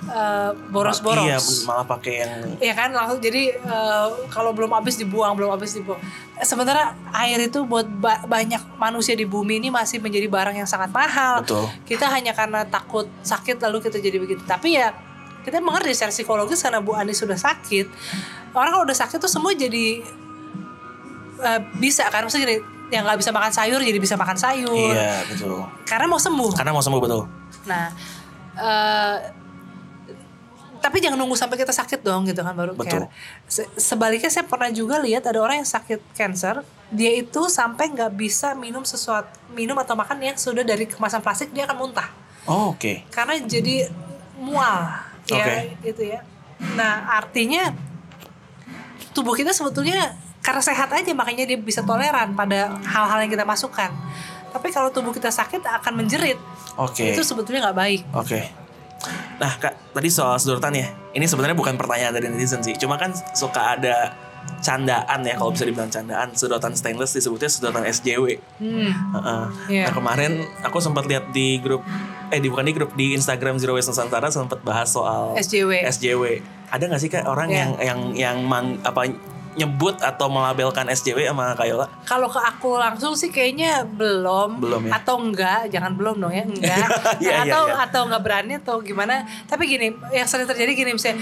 eh, boros-boros. iya malah pakai yang Iya kan langsung jadi eh, kalau belum habis dibuang belum habis dibuang. Sementara air itu buat ba- banyak manusia di bumi ini masih menjadi barang yang sangat mahal. betul Kita hanya karena takut sakit lalu kita jadi begitu. Tapi ya kita mengerti secara psikologis karena Bu Ani sudah sakit. Orang kalau udah sakit tuh semua jadi eh, bisa kan maksudnya gini, yang nggak bisa makan sayur jadi bisa makan sayur. iya betul Karena mau sembuh. karena mau sembuh betul Nah, eh tapi jangan nunggu sampai kita sakit dong gitu kan baru Betul. care. Se- sebaliknya saya pernah juga lihat ada orang yang sakit cancer, dia itu sampai nggak bisa minum sesuatu minum atau makan yang sudah dari kemasan plastik dia akan muntah oh, oke karena jadi mual ya Oke. itu ya. Nah artinya tubuh kita sebetulnya karena sehat aja makanya dia bisa toleran pada hal-hal yang kita masukkan. Tapi kalau tubuh kita sakit akan menjerit. oke Itu sebetulnya nggak baik. Oke. Nah kak, tadi soal sedotan ya. Ini sebenarnya bukan pertanyaan dari netizen sih. Cuma kan suka ada candaan ya kalau bisa dibilang candaan. Sedotan stainless disebutnya sedotan SJW. Hmm. Heeh. Iya. Nah kemarin aku sempat lihat di grup, eh di bukan di grup di Instagram Zero Waste Nusantara sempat bahas soal SJW. SJW. Ada nggak sih kak orang Iya. yang yang yang mang, apa nyebut atau melabelkan SJW sama Kayola? Kalau ke aku langsung sih kayaknya belum, Belum ya? atau enggak, jangan belum dong ya, enggak. [laughs] Iya, iya, atau iya. atau enggak berani atau gimana. Tapi gini, yang sering terjadi gini misalnya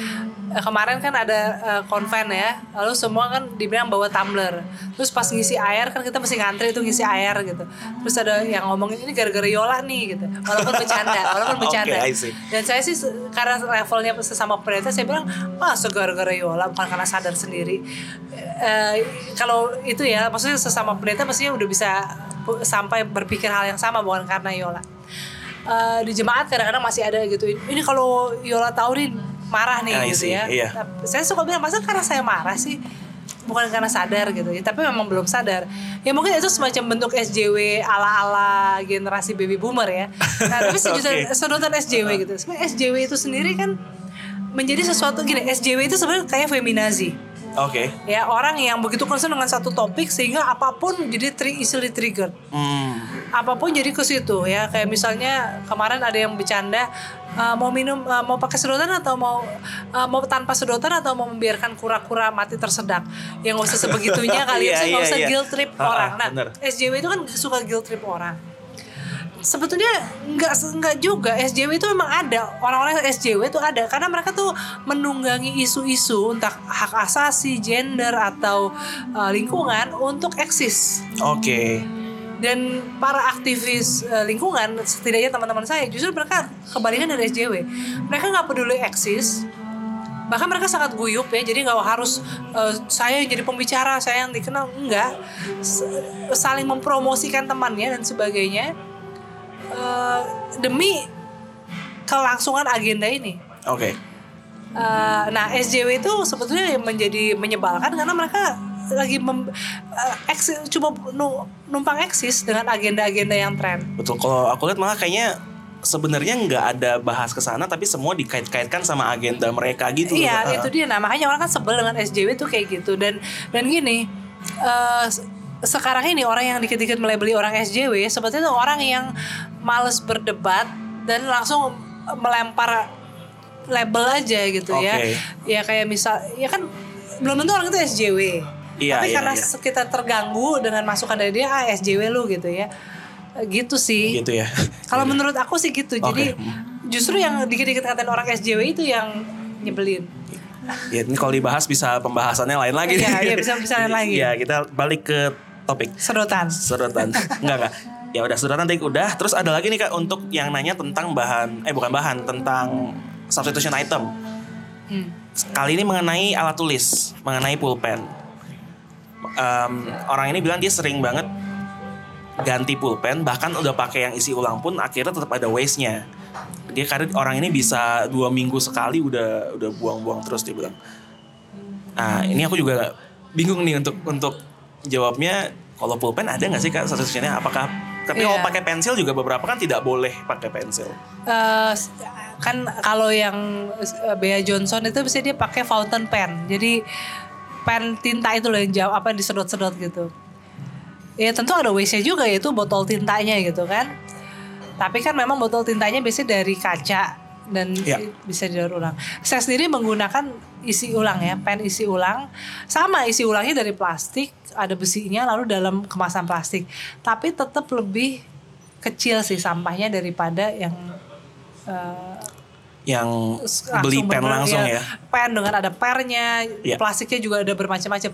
eh, kemarin kan ada eh, konven ya, lalu semua kan dibilang bawa tumbler. Terus pas ngisi air kan kita mesti ngantri itu ngisi air gitu. Terus ada yang ngomongin ini gara-gara Yola nih gitu. Walaupun bercanda, walaupun [laughs] bercanda. See. Dan saya sih karena levelnya sesama pendeta saya bilang, ah segara-gara Yola bukan karena sadar sendiri. Eh, kalau itu ya, maksudnya sesama pendeta mestinya udah bisa sampai berpikir hal yang sama bukan karena Yola. Eh, di jemaat kadang-kadang masih ada gitu. Ini kalau Yola tahu nih marah nih I gitu see, ya. iya. Saya suka bilang masa karena saya marah sih bukan karena sadar gitu ya tapi memang belum sadar ya mungkin itu semacam bentuk SJW ala-ala generasi baby boomer ya nah tapi [laughs] sejuta Oke. sedotan SJW gitu. Sebenarnya SJW itu sendiri kan menjadi sesuatu gini. SJW itu sebenarnya kayak feminazi. Oke. Ya orang yang begitu concern dengan satu topik sehingga apa pun jadi tri easily triggered. Hmm. Apa pun jadi ke situ ya. Kayak misalnya kemarin ada yang bercanda "Eh, mau minum eh, mau pakai sedotan atau mau eh, mau tanpa sedotan atau mau membiarkan kura-kura mati tersedak. Yang nggak usah sebegitunya [laughs] kali ya. nggak iya, usah iya. guilt trip ah, orang. Nah, bener. SJW itu kan suka guilt trip orang sebetulnya nggak nggak juga. SJW itu memang ada. Orang-orang SJW itu ada. Karena mereka tuh menunggangi isu-isu entah hak asasi gender atau uh, lingkungan untuk eksis. Oke. dan para aktivis uh, lingkungan setidaknya teman-teman saya justru mereka kebalikan dari SJW mereka nggak peduli eksis. Bahkan mereka sangat guyup ya. Jadi nggak harus uh, saya yang jadi pembicara saya yang dikenal. Enggak S- saling mempromosikan temannya dan sebagainya uh, demi kelangsungan agenda ini Oke. Eh, nah SJW itu sebetulnya menjadi menyebalkan karena mereka lagi mem, eh, eksis, cuma nu- numpang eksis dengan agenda-agenda yang tren. Betul. Kalau aku lihat malah kayaknya sebenarnya nggak ada bahas ke sana tapi semua dikait-kaitkan sama agenda mereka gitu. Iya, Ah. itu dia. Nah, makanya orang kan sebel dengan SJW tuh kayak gitu. Dan dan gini, eh, se- sekarang ini orang yang dikit-dikit melebeli orang SJW sebetulnya itu orang yang males berdebat dan langsung melempar label aja gitu ya. Oke. Ya kayak misal, ya kan belum tentu orang itu SJW. Iya, Tapi iya, karena iya. kita terganggu dengan masukan dari dia, ah SJW lu gitu ya. Gitu sih. Gitu ya. Kalau menurut aku sih gitu. Jadi Oke. justru yang dikit-dikit katain orang SJW itu yang nyebelin. Ya ini kalau dibahas bisa pembahasannya lain lagi. Iya, iya, bisa- bisa lain [laughs] lagi. Iya, kita balik ke topik Sedotan. sedotan. [laughs] enggak enggak. Ya udah sedotan tadi udah. Terus ada lagi nih Kak untuk yang nanya tentang bahan eh bukan bahan, tentang substitution item. Hmm. Kali ini mengenai alat tulis, mengenai pulpen. Em, orang ini bilang dia sering banget ganti pulpen, bahkan udah pakai yang isi ulang pun akhirnya tetap ada waste-nya. Dia karena orang ini bisa dua minggu sekali udah udah buang-buang terus dia bilang. Nah ini aku juga bingung nih untuk untuk jawabnya. Kalau pulpen ada nggak sih kak substitutionnya? Apakah tapi Iya. kalau pakai pensil juga beberapa kan tidak boleh pakai pensil. Eh, kan kalau yang eh, Bea Johnson itu bisa dia pakai fountain pen. Jadi pen tinta itu loh yang jauh apa disedot-sedot gitu. Ya tentu ada waste-nya juga yaitu botol tintanya gitu kan. Tapi kan memang botol tintanya biasanya dari kaca dan Ya. bisa didaur ulang. Saya sendiri menggunakan isi ulang ya, pen isi ulang. Sama isi ulangnya dari plastik, ada besinya lalu dalam kemasan plastik. Tapi tetap lebih kecil sih sampahnya daripada yang eh, Yang beli pen bener- langsung ya. Pen dengan ada pernya, Iya. plastiknya juga ada bermacam-macam.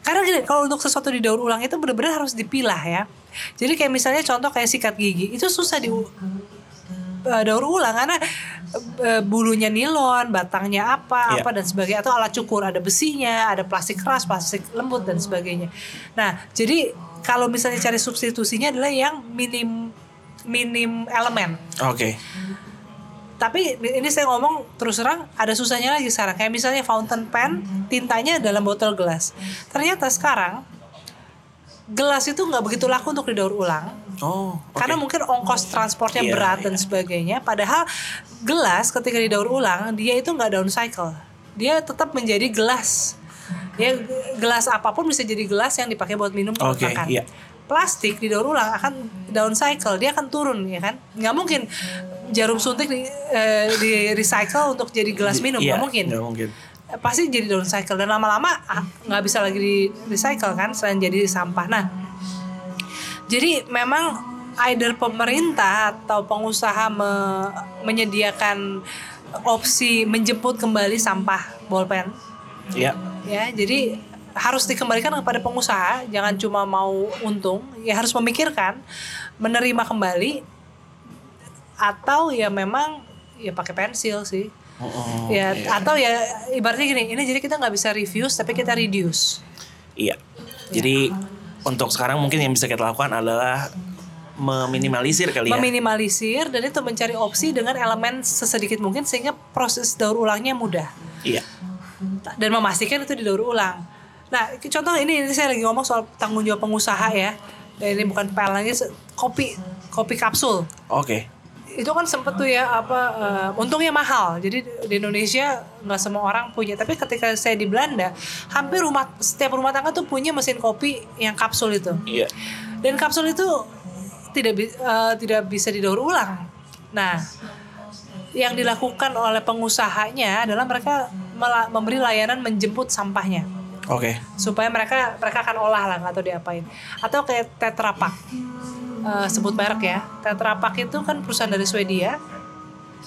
Karena gini, kalau untuk sesuatu didaur ulang itu benar-benar harus dipilah ya. Jadi kayak misalnya contoh kayak sikat gigi, itu susah di eh, daur ulang karena eh, bulunya nilon, batangnya apa, Iya. apa dan sebagainya atau alat cukur ada besinya, ada plastik keras, plastik lembut dan sebagainya. Nah, jadi kalau misalnya cari substitusinya adalah yang minim minim elemen. Oke. Tapi ini saya ngomong terus terang ada susahnya lagi sekarang. Kayak misalnya fountain pen, tintanya dalam botol gelas. Ternyata sekarang gelas itu nggak begitu laku untuk didaur ulang. Oh. oke. Karena mungkin ongkos transportnya Iya, berat iya. dan sebagainya. Padahal gelas ketika didaur ulang dia itu nggak downcycle. Dia tetap menjadi gelas. Ya gelas apa pun bisa jadi gelas yang dipakai buat minum buat Oke, makan. iya. Plastik didaur ulang akan downcycle, dia akan turun ya kan? Nggak mungkin jarum suntik di, eh, di recycle untuk jadi gelas minum, Iya, nggak mungkin Nggak mungkin. pasti jadi downcycle dan lama-lama ah, nggak bisa lagi di recycle kan selain jadi sampah. Nah, jadi memang either pemerintah atau pengusaha me- menyediakan opsi menjemput kembali sampah bolpen Iya. ya jadi harus dikembalikan kepada pengusaha jangan cuma mau untung ya harus memikirkan menerima kembali atau ya memang ya pakai pensil sih Oh, ya iya. atau ya ibaratnya gini ini jadi kita nggak bisa refuse tapi kita reduce Iya. Jadi untuk sekarang mungkin yang bisa kita lakukan adalah meminimalisir kali ya. meminimalisir dan itu mencari opsi dengan elemen sesedikit mungkin sehingga proses daur ulangnya mudah Iya. dan memastikan itu didaur ulang. Nah, contoh ini, ini saya lagi ngomong soal tanggung jawab pengusaha ya. Dan ini bukan PL lagi se- kopi kopi kapsul. Oke. Itu kan sempet tuh ya apa eh, untungnya mahal. Jadi di Indonesia nggak semua orang punya. Tapi ketika saya di Belanda, hampir rumah setiap rumah tangga tuh punya mesin kopi yang kapsul itu. Iya. Dan kapsul itu tidak eh, tidak bisa didaur ulang. Nah, yang dilakukan oleh pengusahanya adalah mereka memberi layanan menjemput sampahnya Oke. supaya mereka mereka akan olah lah tahu diapain atau kayak Tetra Eh, sebut merek ya Tetra Pak itu kan perusahaan dari Swedia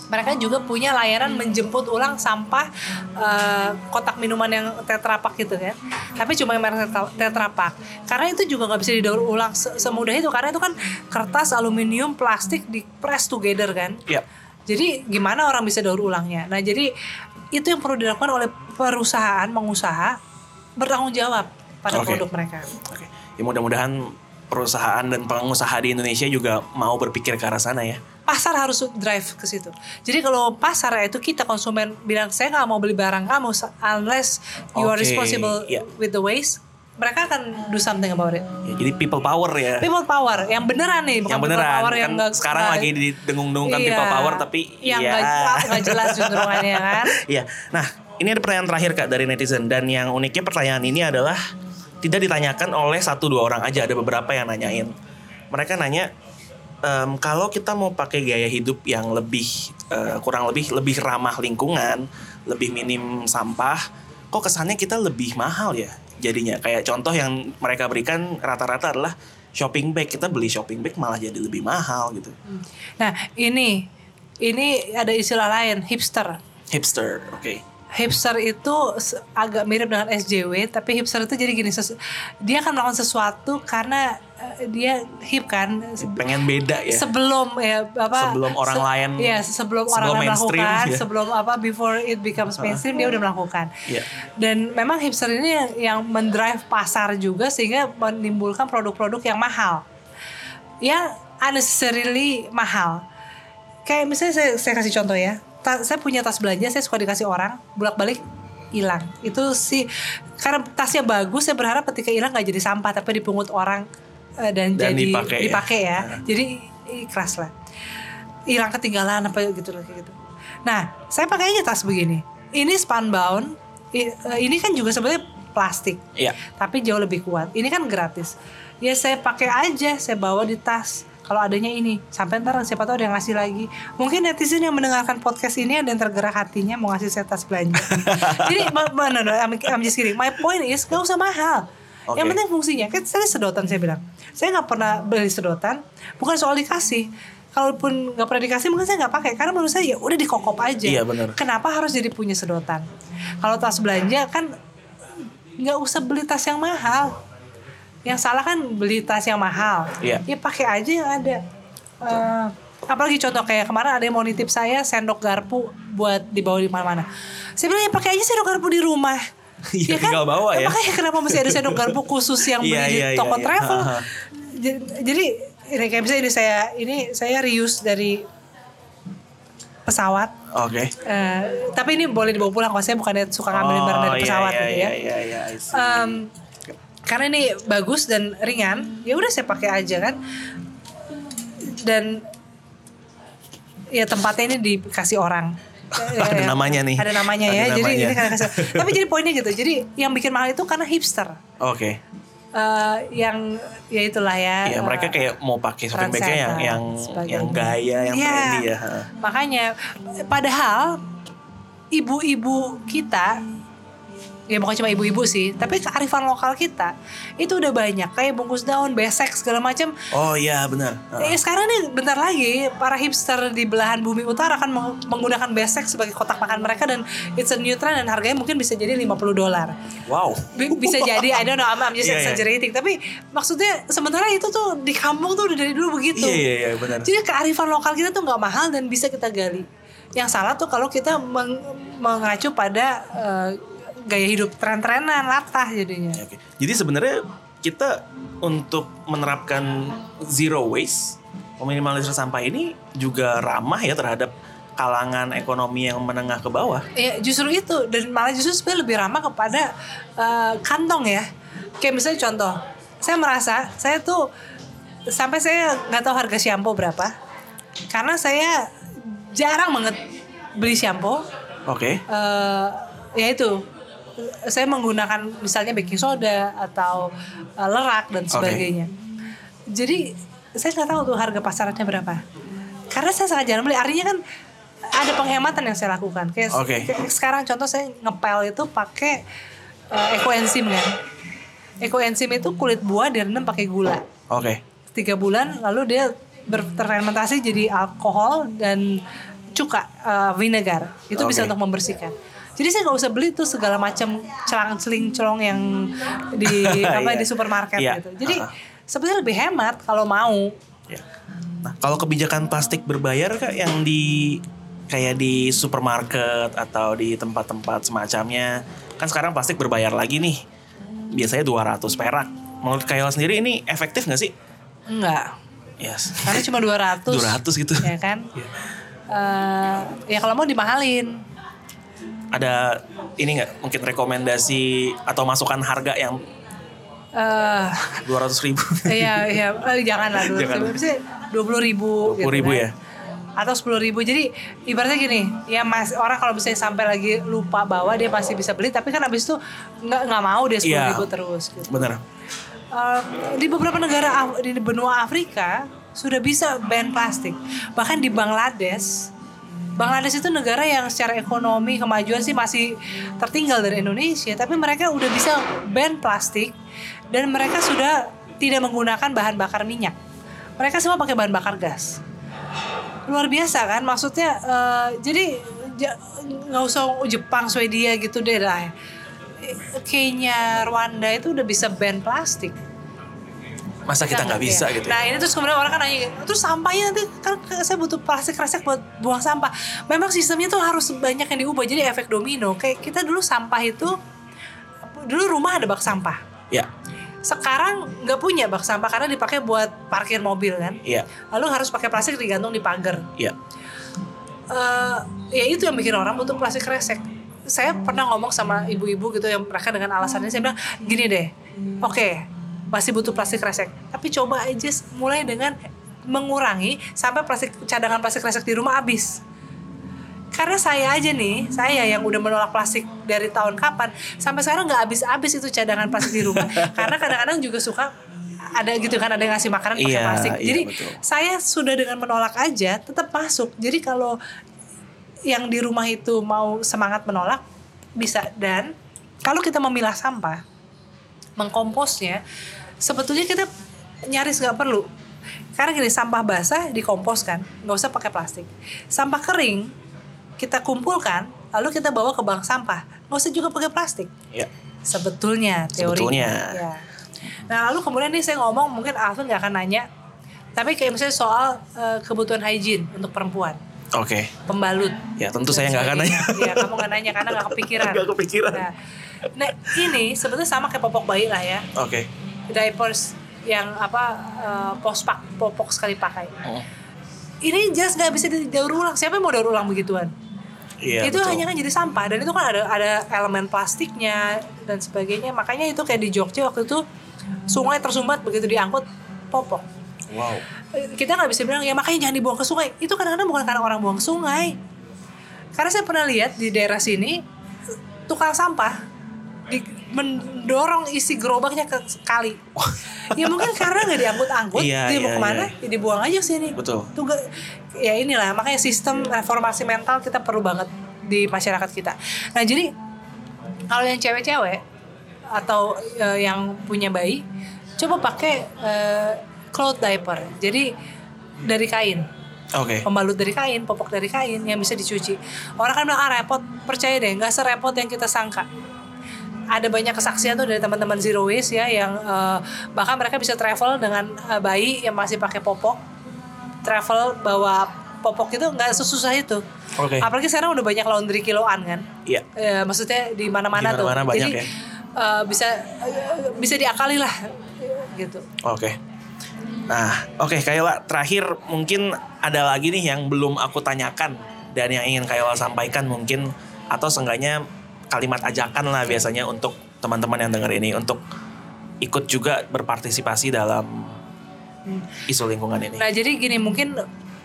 mereka juga punya layanan menjemput ulang sampah eh, kotak minuman yang Tetra Pak gitu kan tapi cuma yang merek Tetra- Pak karena itu juga nggak bisa didaur ulang se- semudah itu karena itu kan kertas aluminium plastik di press together kan Iya. jadi gimana orang bisa daur ulangnya? Nah jadi itu yang perlu dilakukan oleh perusahaan, pengusaha bertanggung jawab pada Oke. produk mereka. Oke. Ya mudah-mudahan perusahaan dan pengusaha di Indonesia juga mau berpikir ke arah sana ya. pasar harus drive ke situ. Jadi kalau pasar itu kita konsumen bilang saya nggak mau beli barang kamu unless you are Oke, responsible iya. with the waste, mereka akan do something about it. Ya, jadi people power ya. People power yang beneran nih, bukan yang people beneran power kan yang nggak- sekarang nggak- lagi didengung-dengungkan Iya, people power tapi yang ya. nggak nggak jelas cenderungannya kan. [laughs] Iya. Nah, ini ada pertanyaan terakhir Kak dari netizen dan yang uniknya pertanyaan ini adalah tidak ditanyakan oleh satu dua orang aja, ada beberapa yang nanyain. Mereka nanya em, kalau kita mau pakai gaya hidup yang lebih eh, kurang lebih lebih ramah lingkungan, lebih minim sampah, kok kesannya kita lebih mahal ya jadinya. Kayak contoh yang mereka berikan rata-rata adalah shopping bag. Kita beli shopping bag malah jadi lebih mahal gitu. Nah ini ini ada istilah lain hipster. Hipster, oke. Hipster itu se- agak mirip dengan SJW tapi hipster itu jadi gini dia akan melakukan sesuatu karena eh, dia hip kan Pengen beda ya. sebelum ya apa Sebelum orang lain- ya sebelum, sebelum orang lain melakukan ya. sebelum apa before it becomes mainstream dia udah melakukan Iya. dan memang hipster ini yang, yang mendrive pasar juga sehingga menimbulkan produk-produk yang mahal yang unnecessarily mahal kayak misalnya saya, saya kasih contoh ya Ta- saya punya tas belanja saya suka dikasih orang bolak balik hilang itu sih karena tasnya bagus saya berharap ketika hilang nggak jadi sampah tapi dipungut orang eh, dan, Dan jadi dipakai ya. dipakai ya, Nah. jadi ikhlas lah hilang ketinggalan apa gitu loh gitu nah saya pakai aja tas begini ini span bound eh, ini kan juga sebenarnya plastik Iya. tapi jauh lebih kuat. Ini kan gratis. Ya saya pakai aja, saya bawa di tas. Kalau adanya ini, sampai ntar siapa tahu ada yang ngasih lagi. Mungkin netizen yang mendengarkan podcast ini ada yang tergerak hatinya mau ngasih saya tas belanja. [laughs] Jadi, ma- ma- no, no, I'm, I'm just kidding. My point is, gak usah mahal. Oke. Yang penting fungsinya. Kan saya sedotan saya bilang. Saya nggak pernah beli sedotan, bukan soal dikasih. Kalaupun nggak pernah dikasih, mungkin saya nggak pakai. Karena menurut saya ya udah dikokop aja. Iya, benar. Kenapa harus jadi punya sedotan? Kalau tas belanja kan nggak usah beli tas yang mahal. Yang salah kan beli tas yang mahal. Iya. Ya pakai aja yang ada. Eh, apalagi contoh kayak kemarin ada yang mau nitip saya sendok garpu buat dibawa di mana-mana. Saya bilang ya pakai aja sendok garpu di rumah. [laughs] Iya, tinggal bawa ya. Makanya kenapa mesti ada sendok garpu khusus yang beli Iya, di iya, iya, toko iya. travel. Ha. Jadi, ini kayak misalnya ini saya ini saya reuse dari pesawat. Oke. Eh, tapi ini boleh dibawa pulang kalau saya bukannya suka ngambil barang dari iya, pesawat iya, gitu ya. Iya, iya, iya, I see. Em, karena ini bagus dan ringan, ya udah saya pakai aja kan. Dan ya tempatnya ini dikasih orang. Eh, [laughs] Ada eh, namanya nih. Ada namanya ya. Ada jadi namanya. ini karena kasih. [laughs] Tapi jadi poinnya gitu. Jadi yang bikin mahal itu karena hipster. Oke. Eh, yang ya itulah ya. Eh, mereka kayak mau pakai shopping bagnya yang yang sebagainya. yang gaya, yang Iya. trendy ya. Makanya padahal ibu-ibu kita ya bukan cuma ibu-ibu sih, tapi kearifan lokal kita itu udah banyak kayak bungkus daun, besek segala macam. Oh iya benar. Ha. Eh, sekarang nih bentar lagi para hipster di belahan bumi utara akan meng- menggunakan besek sebagai kotak makan mereka dan it's a new trend dan harganya mungkin bisa jadi 50 dolar. Wow. Bi- bisa jadi I don't know I'm, I'm just Iya, iya. exaggerating tapi maksudnya sementara itu tuh di kampung tuh udah dari dulu begitu. Iya iya iya benar. Jadi kearifan lokal kita tuh nggak mahal dan bisa kita gali. Yang salah tuh kalau kita meng- mengacu pada eh, gaya hidup tren-trenan latah jadinya. Oke. Jadi sebenarnya kita untuk menerapkan zero waste, meminimalisir sampah ini juga ramah ya terhadap kalangan ekonomi yang menengah ke bawah. Ya justru itu dan malah justru sebenarnya lebih ramah kepada eh, kantong ya. Kayak misalnya contoh, saya merasa saya tuh sampai saya nggak tahu harga shampoo berapa, karena saya jarang banget beli shampoo. Oke. eh ya itu saya menggunakan misalnya baking soda atau eh, lerak dan sebagainya. Jadi saya nggak tahu tuh harga pasarannya berapa. Karena saya sangat jarang beli. Artinya kan ada penghematan yang saya lakukan. Kayak, Oke. kayak sekarang contoh saya ngepel itu pakai eh, ekoenzim kan. Ekoenzim itu kulit buah direndam pakai gula Oke. tiga bulan lalu dia berfermentasi jadi alkohol dan cuka eh, vinegar itu bisa Oke. untuk membersihkan jadi saya nggak usah beli tuh segala macam celang celing celong yang di [laughs] apa Iya. di supermarket Iya. gitu jadi Ah. sebenarnya lebih hemat kalau mau Ya. Nah, kalau kebijakan plastik berbayar kak yang di kayak di supermarket atau di tempat-tempat semacamnya, kan sekarang plastik berbayar lagi nih. Biasanya 200 perak. Menurut Kayla sendiri ini efektif nggak sih? enggak Yes. Karena cuma 200. 200 [laughs] gitu. Ya kan? Iya. Eh, ya kalau mau dimahalin. Ada ini nggak mungkin rekomendasi atau masukan harga yang Eh, 200 ribu? iya iya eh, jangan lah dulu. Jangan. Bisa dua puluh ribu. 20.000 ya? Atau sepuluh ribu. Jadi ibaratnya gini, ya mas orang kalau misalnya sampai lagi lupa bawa dia masih bisa beli, tapi kan abis itu nggak nggak mau dia sepuluh Iya. ribu terus. Gitu. Bener. Eh, di beberapa negara di benua Afrika sudah bisa ban plastik. Bahkan di Bangladesh, Bangladesh itu negara yang secara ekonomi kemajuan sih masih tertinggal dari Indonesia, tapi mereka udah bisa ban plastik dan mereka sudah tidak menggunakan bahan bakar minyak. Mereka semua pakai bahan bakar gas. Luar biasa kan? Maksudnya eh, jadi ja- nggak usah Jepang, Swedia gitu deh lah. Kenya, Rwanda itu udah bisa ban plastik. Masa kita nggak bisa gitu ya? Nah ini terus kemudian orang kan nanya, terus sampahnya nanti kan saya butuh plastik kresek buat buang sampah. Memang sistemnya tuh harus banyak yang diubah jadi efek domino. Kayak kita dulu sampah itu dulu rumah ada bak sampah. Ya, Sekarang nggak punya bak sampah karena dipakai buat parkir mobil kan. iya, Lalu harus pakai plastik digantung di pagar. iya. Eh, ya itu yang bikin orang butuh plastik kresek. Saya pernah ngomong sama ibu-ibu gitu yang mereka dengan alasannya saya bilang gini deh, oke masih butuh plastik kresek, tapi coba aja mulai dengan mengurangi sampai plastik cadangan plastik kresek di rumah habis. Karena saya aja nih, saya yang udah menolak plastik dari tahun kapan, sampai sekarang nggak habis-habis itu cadangan plastik di rumah. [laughs] Karena kadang-kadang juga suka ada gitu kan ada yang ngasih makanan pakai Iya, plastik. iya, Jadi betul. saya sudah dengan menolak aja tetap masuk. Jadi kalau yang di rumah itu mau semangat menolak bisa dan kalau kita memilah sampah mengkomposnya sebetulnya kita nyaris nggak perlu karena gini sampah basah dikompos kan nggak usah pakai plastik sampah kering kita kumpulkan lalu kita bawa ke bank sampah nggak usah juga pakai plastik Ya. sebetulnya teorinya Sebetulnya. ya. nah lalu kemudian nih saya ngomong mungkin Alvin nggak akan nanya tapi kayak misalnya soal eh, kebutuhan hygiene untuk perempuan Oke. pembalut Ya tentu dan saya nggak akan nanya. sebagainya. Iya, kamu nggak nanya karena nggak kepikiran. [laughs] Nggak kepikiran. Nah, nah, ini sebetulnya sama kayak popok bayi lah ya. Oke. Diapers yang apa eh, pospak popok sekali pakai. Oh. Ini jelas nggak bisa didaur ulang. Siapa yang mau daur ulang begituan? Iya. itu betul. hanya kan jadi sampah dan itu kan ada ada elemen plastiknya dan sebagainya. Makanya itu kayak di Jogja waktu itu sungai tersumbat begitu diangkut popok. Wow. kita nggak bisa bilang ya makanya jangan dibuang ke sungai itu kadang-kadang bukan karena orang buang ke sungai karena saya pernah lihat di daerah sini tukang sampah di, mendorong isi gerobaknya ke kali [laughs] ya mungkin karena nggak diangkut-angkut Iya, dia mau iya, ke mana iya. ya dibuang aja sini. Betul. Tuh ya inilah makanya sistem reformasi mental kita perlu banget di masyarakat kita. Nah jadi kalau yang cewek-cewek atau eh, yang punya bayi coba pakai eh, cloth diaper. Jadi dari kain. Oke. pembalut dari kain popok dari kain yang bisa dicuci. Orang kan bilang ah repot percaya deh nggak serepot yang kita sangka ada banyak kesaksian tuh dari teman-teman zero waste ya yang eh, bahkan mereka bisa travel dengan eh, bayi yang masih pakai popok travel bawa popok itu nggak sesusah itu Oke. apalagi sekarang udah banyak laundry kiloan kan Iya. Eh, maksudnya di mana-mana tuh. banyak Jadi ya. eh, bisa eh, bisa diakali lah gitu. Oke. Nah, oke Kayla, terakhir mungkin ada lagi nih yang belum aku tanyakan dan yang ingin Kayla sampaikan mungkin atau seenggaknya kalimat ajakan lah biasanya untuk teman-teman yang denger ini untuk ikut juga berpartisipasi dalam isu lingkungan ini. Nah, jadi gini mungkin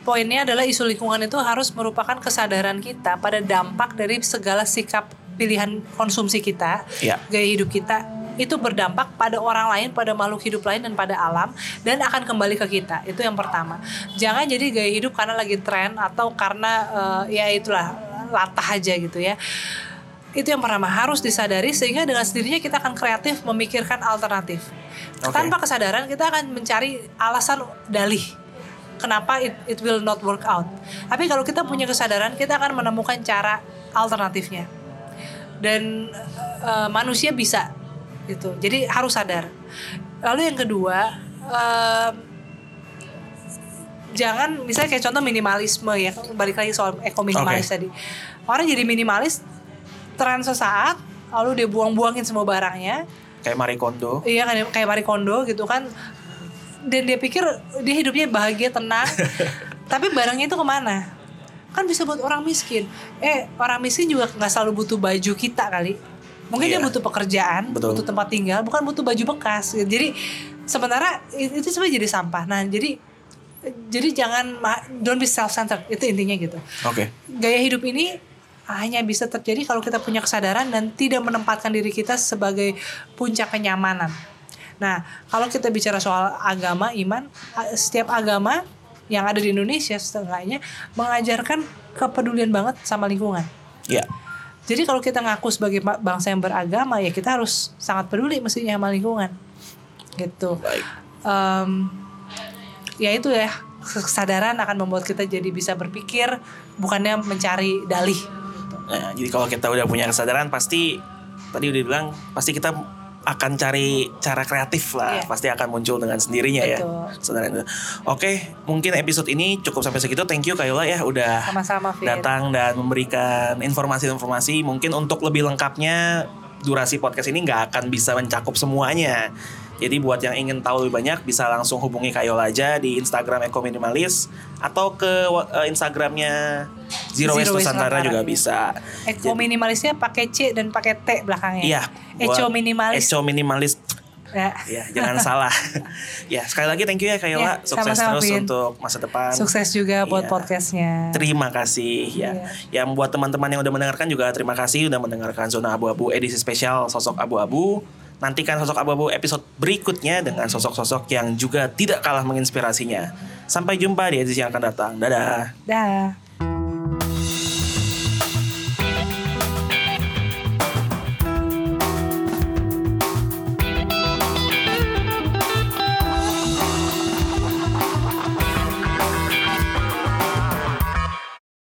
poinnya adalah isu lingkungan itu harus merupakan kesadaran kita pada dampak dari segala sikap pilihan konsumsi kita, Ya. gaya hidup kita itu berdampak pada orang lain, pada makhluk hidup lain dan pada alam dan akan kembali ke kita. Itu yang pertama. Jangan jadi gaya hidup karena lagi tren atau karena eh, ya itulah latah aja gitu ya. Itu yang pertama harus disadari sehingga dengan sendirinya kita akan kreatif memikirkan alternatif. Oke. Tanpa kesadaran kita akan mencari alasan dalih kenapa it, it will not work out. Tapi kalau kita punya kesadaran, kita akan menemukan cara alternatifnya. Dan eh, manusia bisa gitu. Jadi harus sadar. Lalu yang kedua, em, jangan misalnya kayak contoh minimalisme ya, balik lagi soal eko minimalis Oke. tadi. Orang jadi minimalis tren sesaat, lalu dia buang-buangin semua barangnya, Kayak Marie Kondo. Iya kan kayak Marie Kondo gitu kan. Dan dia pikir dia hidupnya bahagia tenang. [laughs] Tapi barangnya itu ke mana? Kan bisa buat orang miskin. Eh orang miskin juga nggak selalu butuh baju kita kali. Mungkin dia Iya. butuh pekerjaan Betul. butuh tempat tinggal bukan butuh baju bekas. Jadi sementara itu sebenarnya jadi sampah. Nah jadi jadi jangan don't be self centered itu intinya gitu. Oke. gaya hidup ini hanya bisa terjadi kalau kita punya kesadaran dan tidak menempatkan diri kita sebagai puncak kenyamanan. Nah, kalau kita bicara soal agama, iman, setiap agama yang ada di Indonesia setengahnya mengajarkan kepedulian banget sama lingkungan. Ya. Jadi kalau kita ngaku sebagai ba- bangsa yang beragama ya kita harus sangat peduli mestinya sama lingkungan. Gitu. Baik. Em, ya itu ya kesadaran akan membuat kita jadi bisa berpikir bukannya mencari dalih. Nah, jadi kalau kita udah punya kesadaran pasti tadi udah bilang pasti kita akan cari cara kreatif lah, Iya. pasti akan muncul dengan sendirinya ya. Betul. Kesadaran itu. Oke, mungkin episode ini cukup sampai segitu. Thank you Kayola ya udah Sama-sama datang dan memberikan informasi-informasi. Mungkin untuk lebih lengkapnya durasi podcast ini nggak akan bisa mencakup semuanya. Jadi buat yang ingin tahu lebih banyak bisa langsung hubungi Kayola aja di Instagram Eko Minimalis atau ke eh, Instagramnya Zero, Waste Zero Waste Nusantara juga iya. bisa. Eko minimalisnya pakai C dan pakai T belakangnya. Iya. Eco minimalis. Eco Minimalis. Ya. Ya, jangan [laughs] salah. ya, sekali lagi thank you ya Kayola. Ya, Sukses sama-sama, terus Vin. untuk masa depan. Sukses juga buat Iya. podcastnya. Terima kasih ya. Iya. Yang buat teman-teman yang udah mendengarkan juga terima kasih udah mendengarkan Zona Abu-Abu edisi spesial Sosok Abu-Abu. Nantikan Sosok Abu-Abu episode berikutnya dengan sosok-sosok yang juga tidak kalah menginspirasinya. Sampai jumpa di edisi yang akan datang. Dadah. Dah.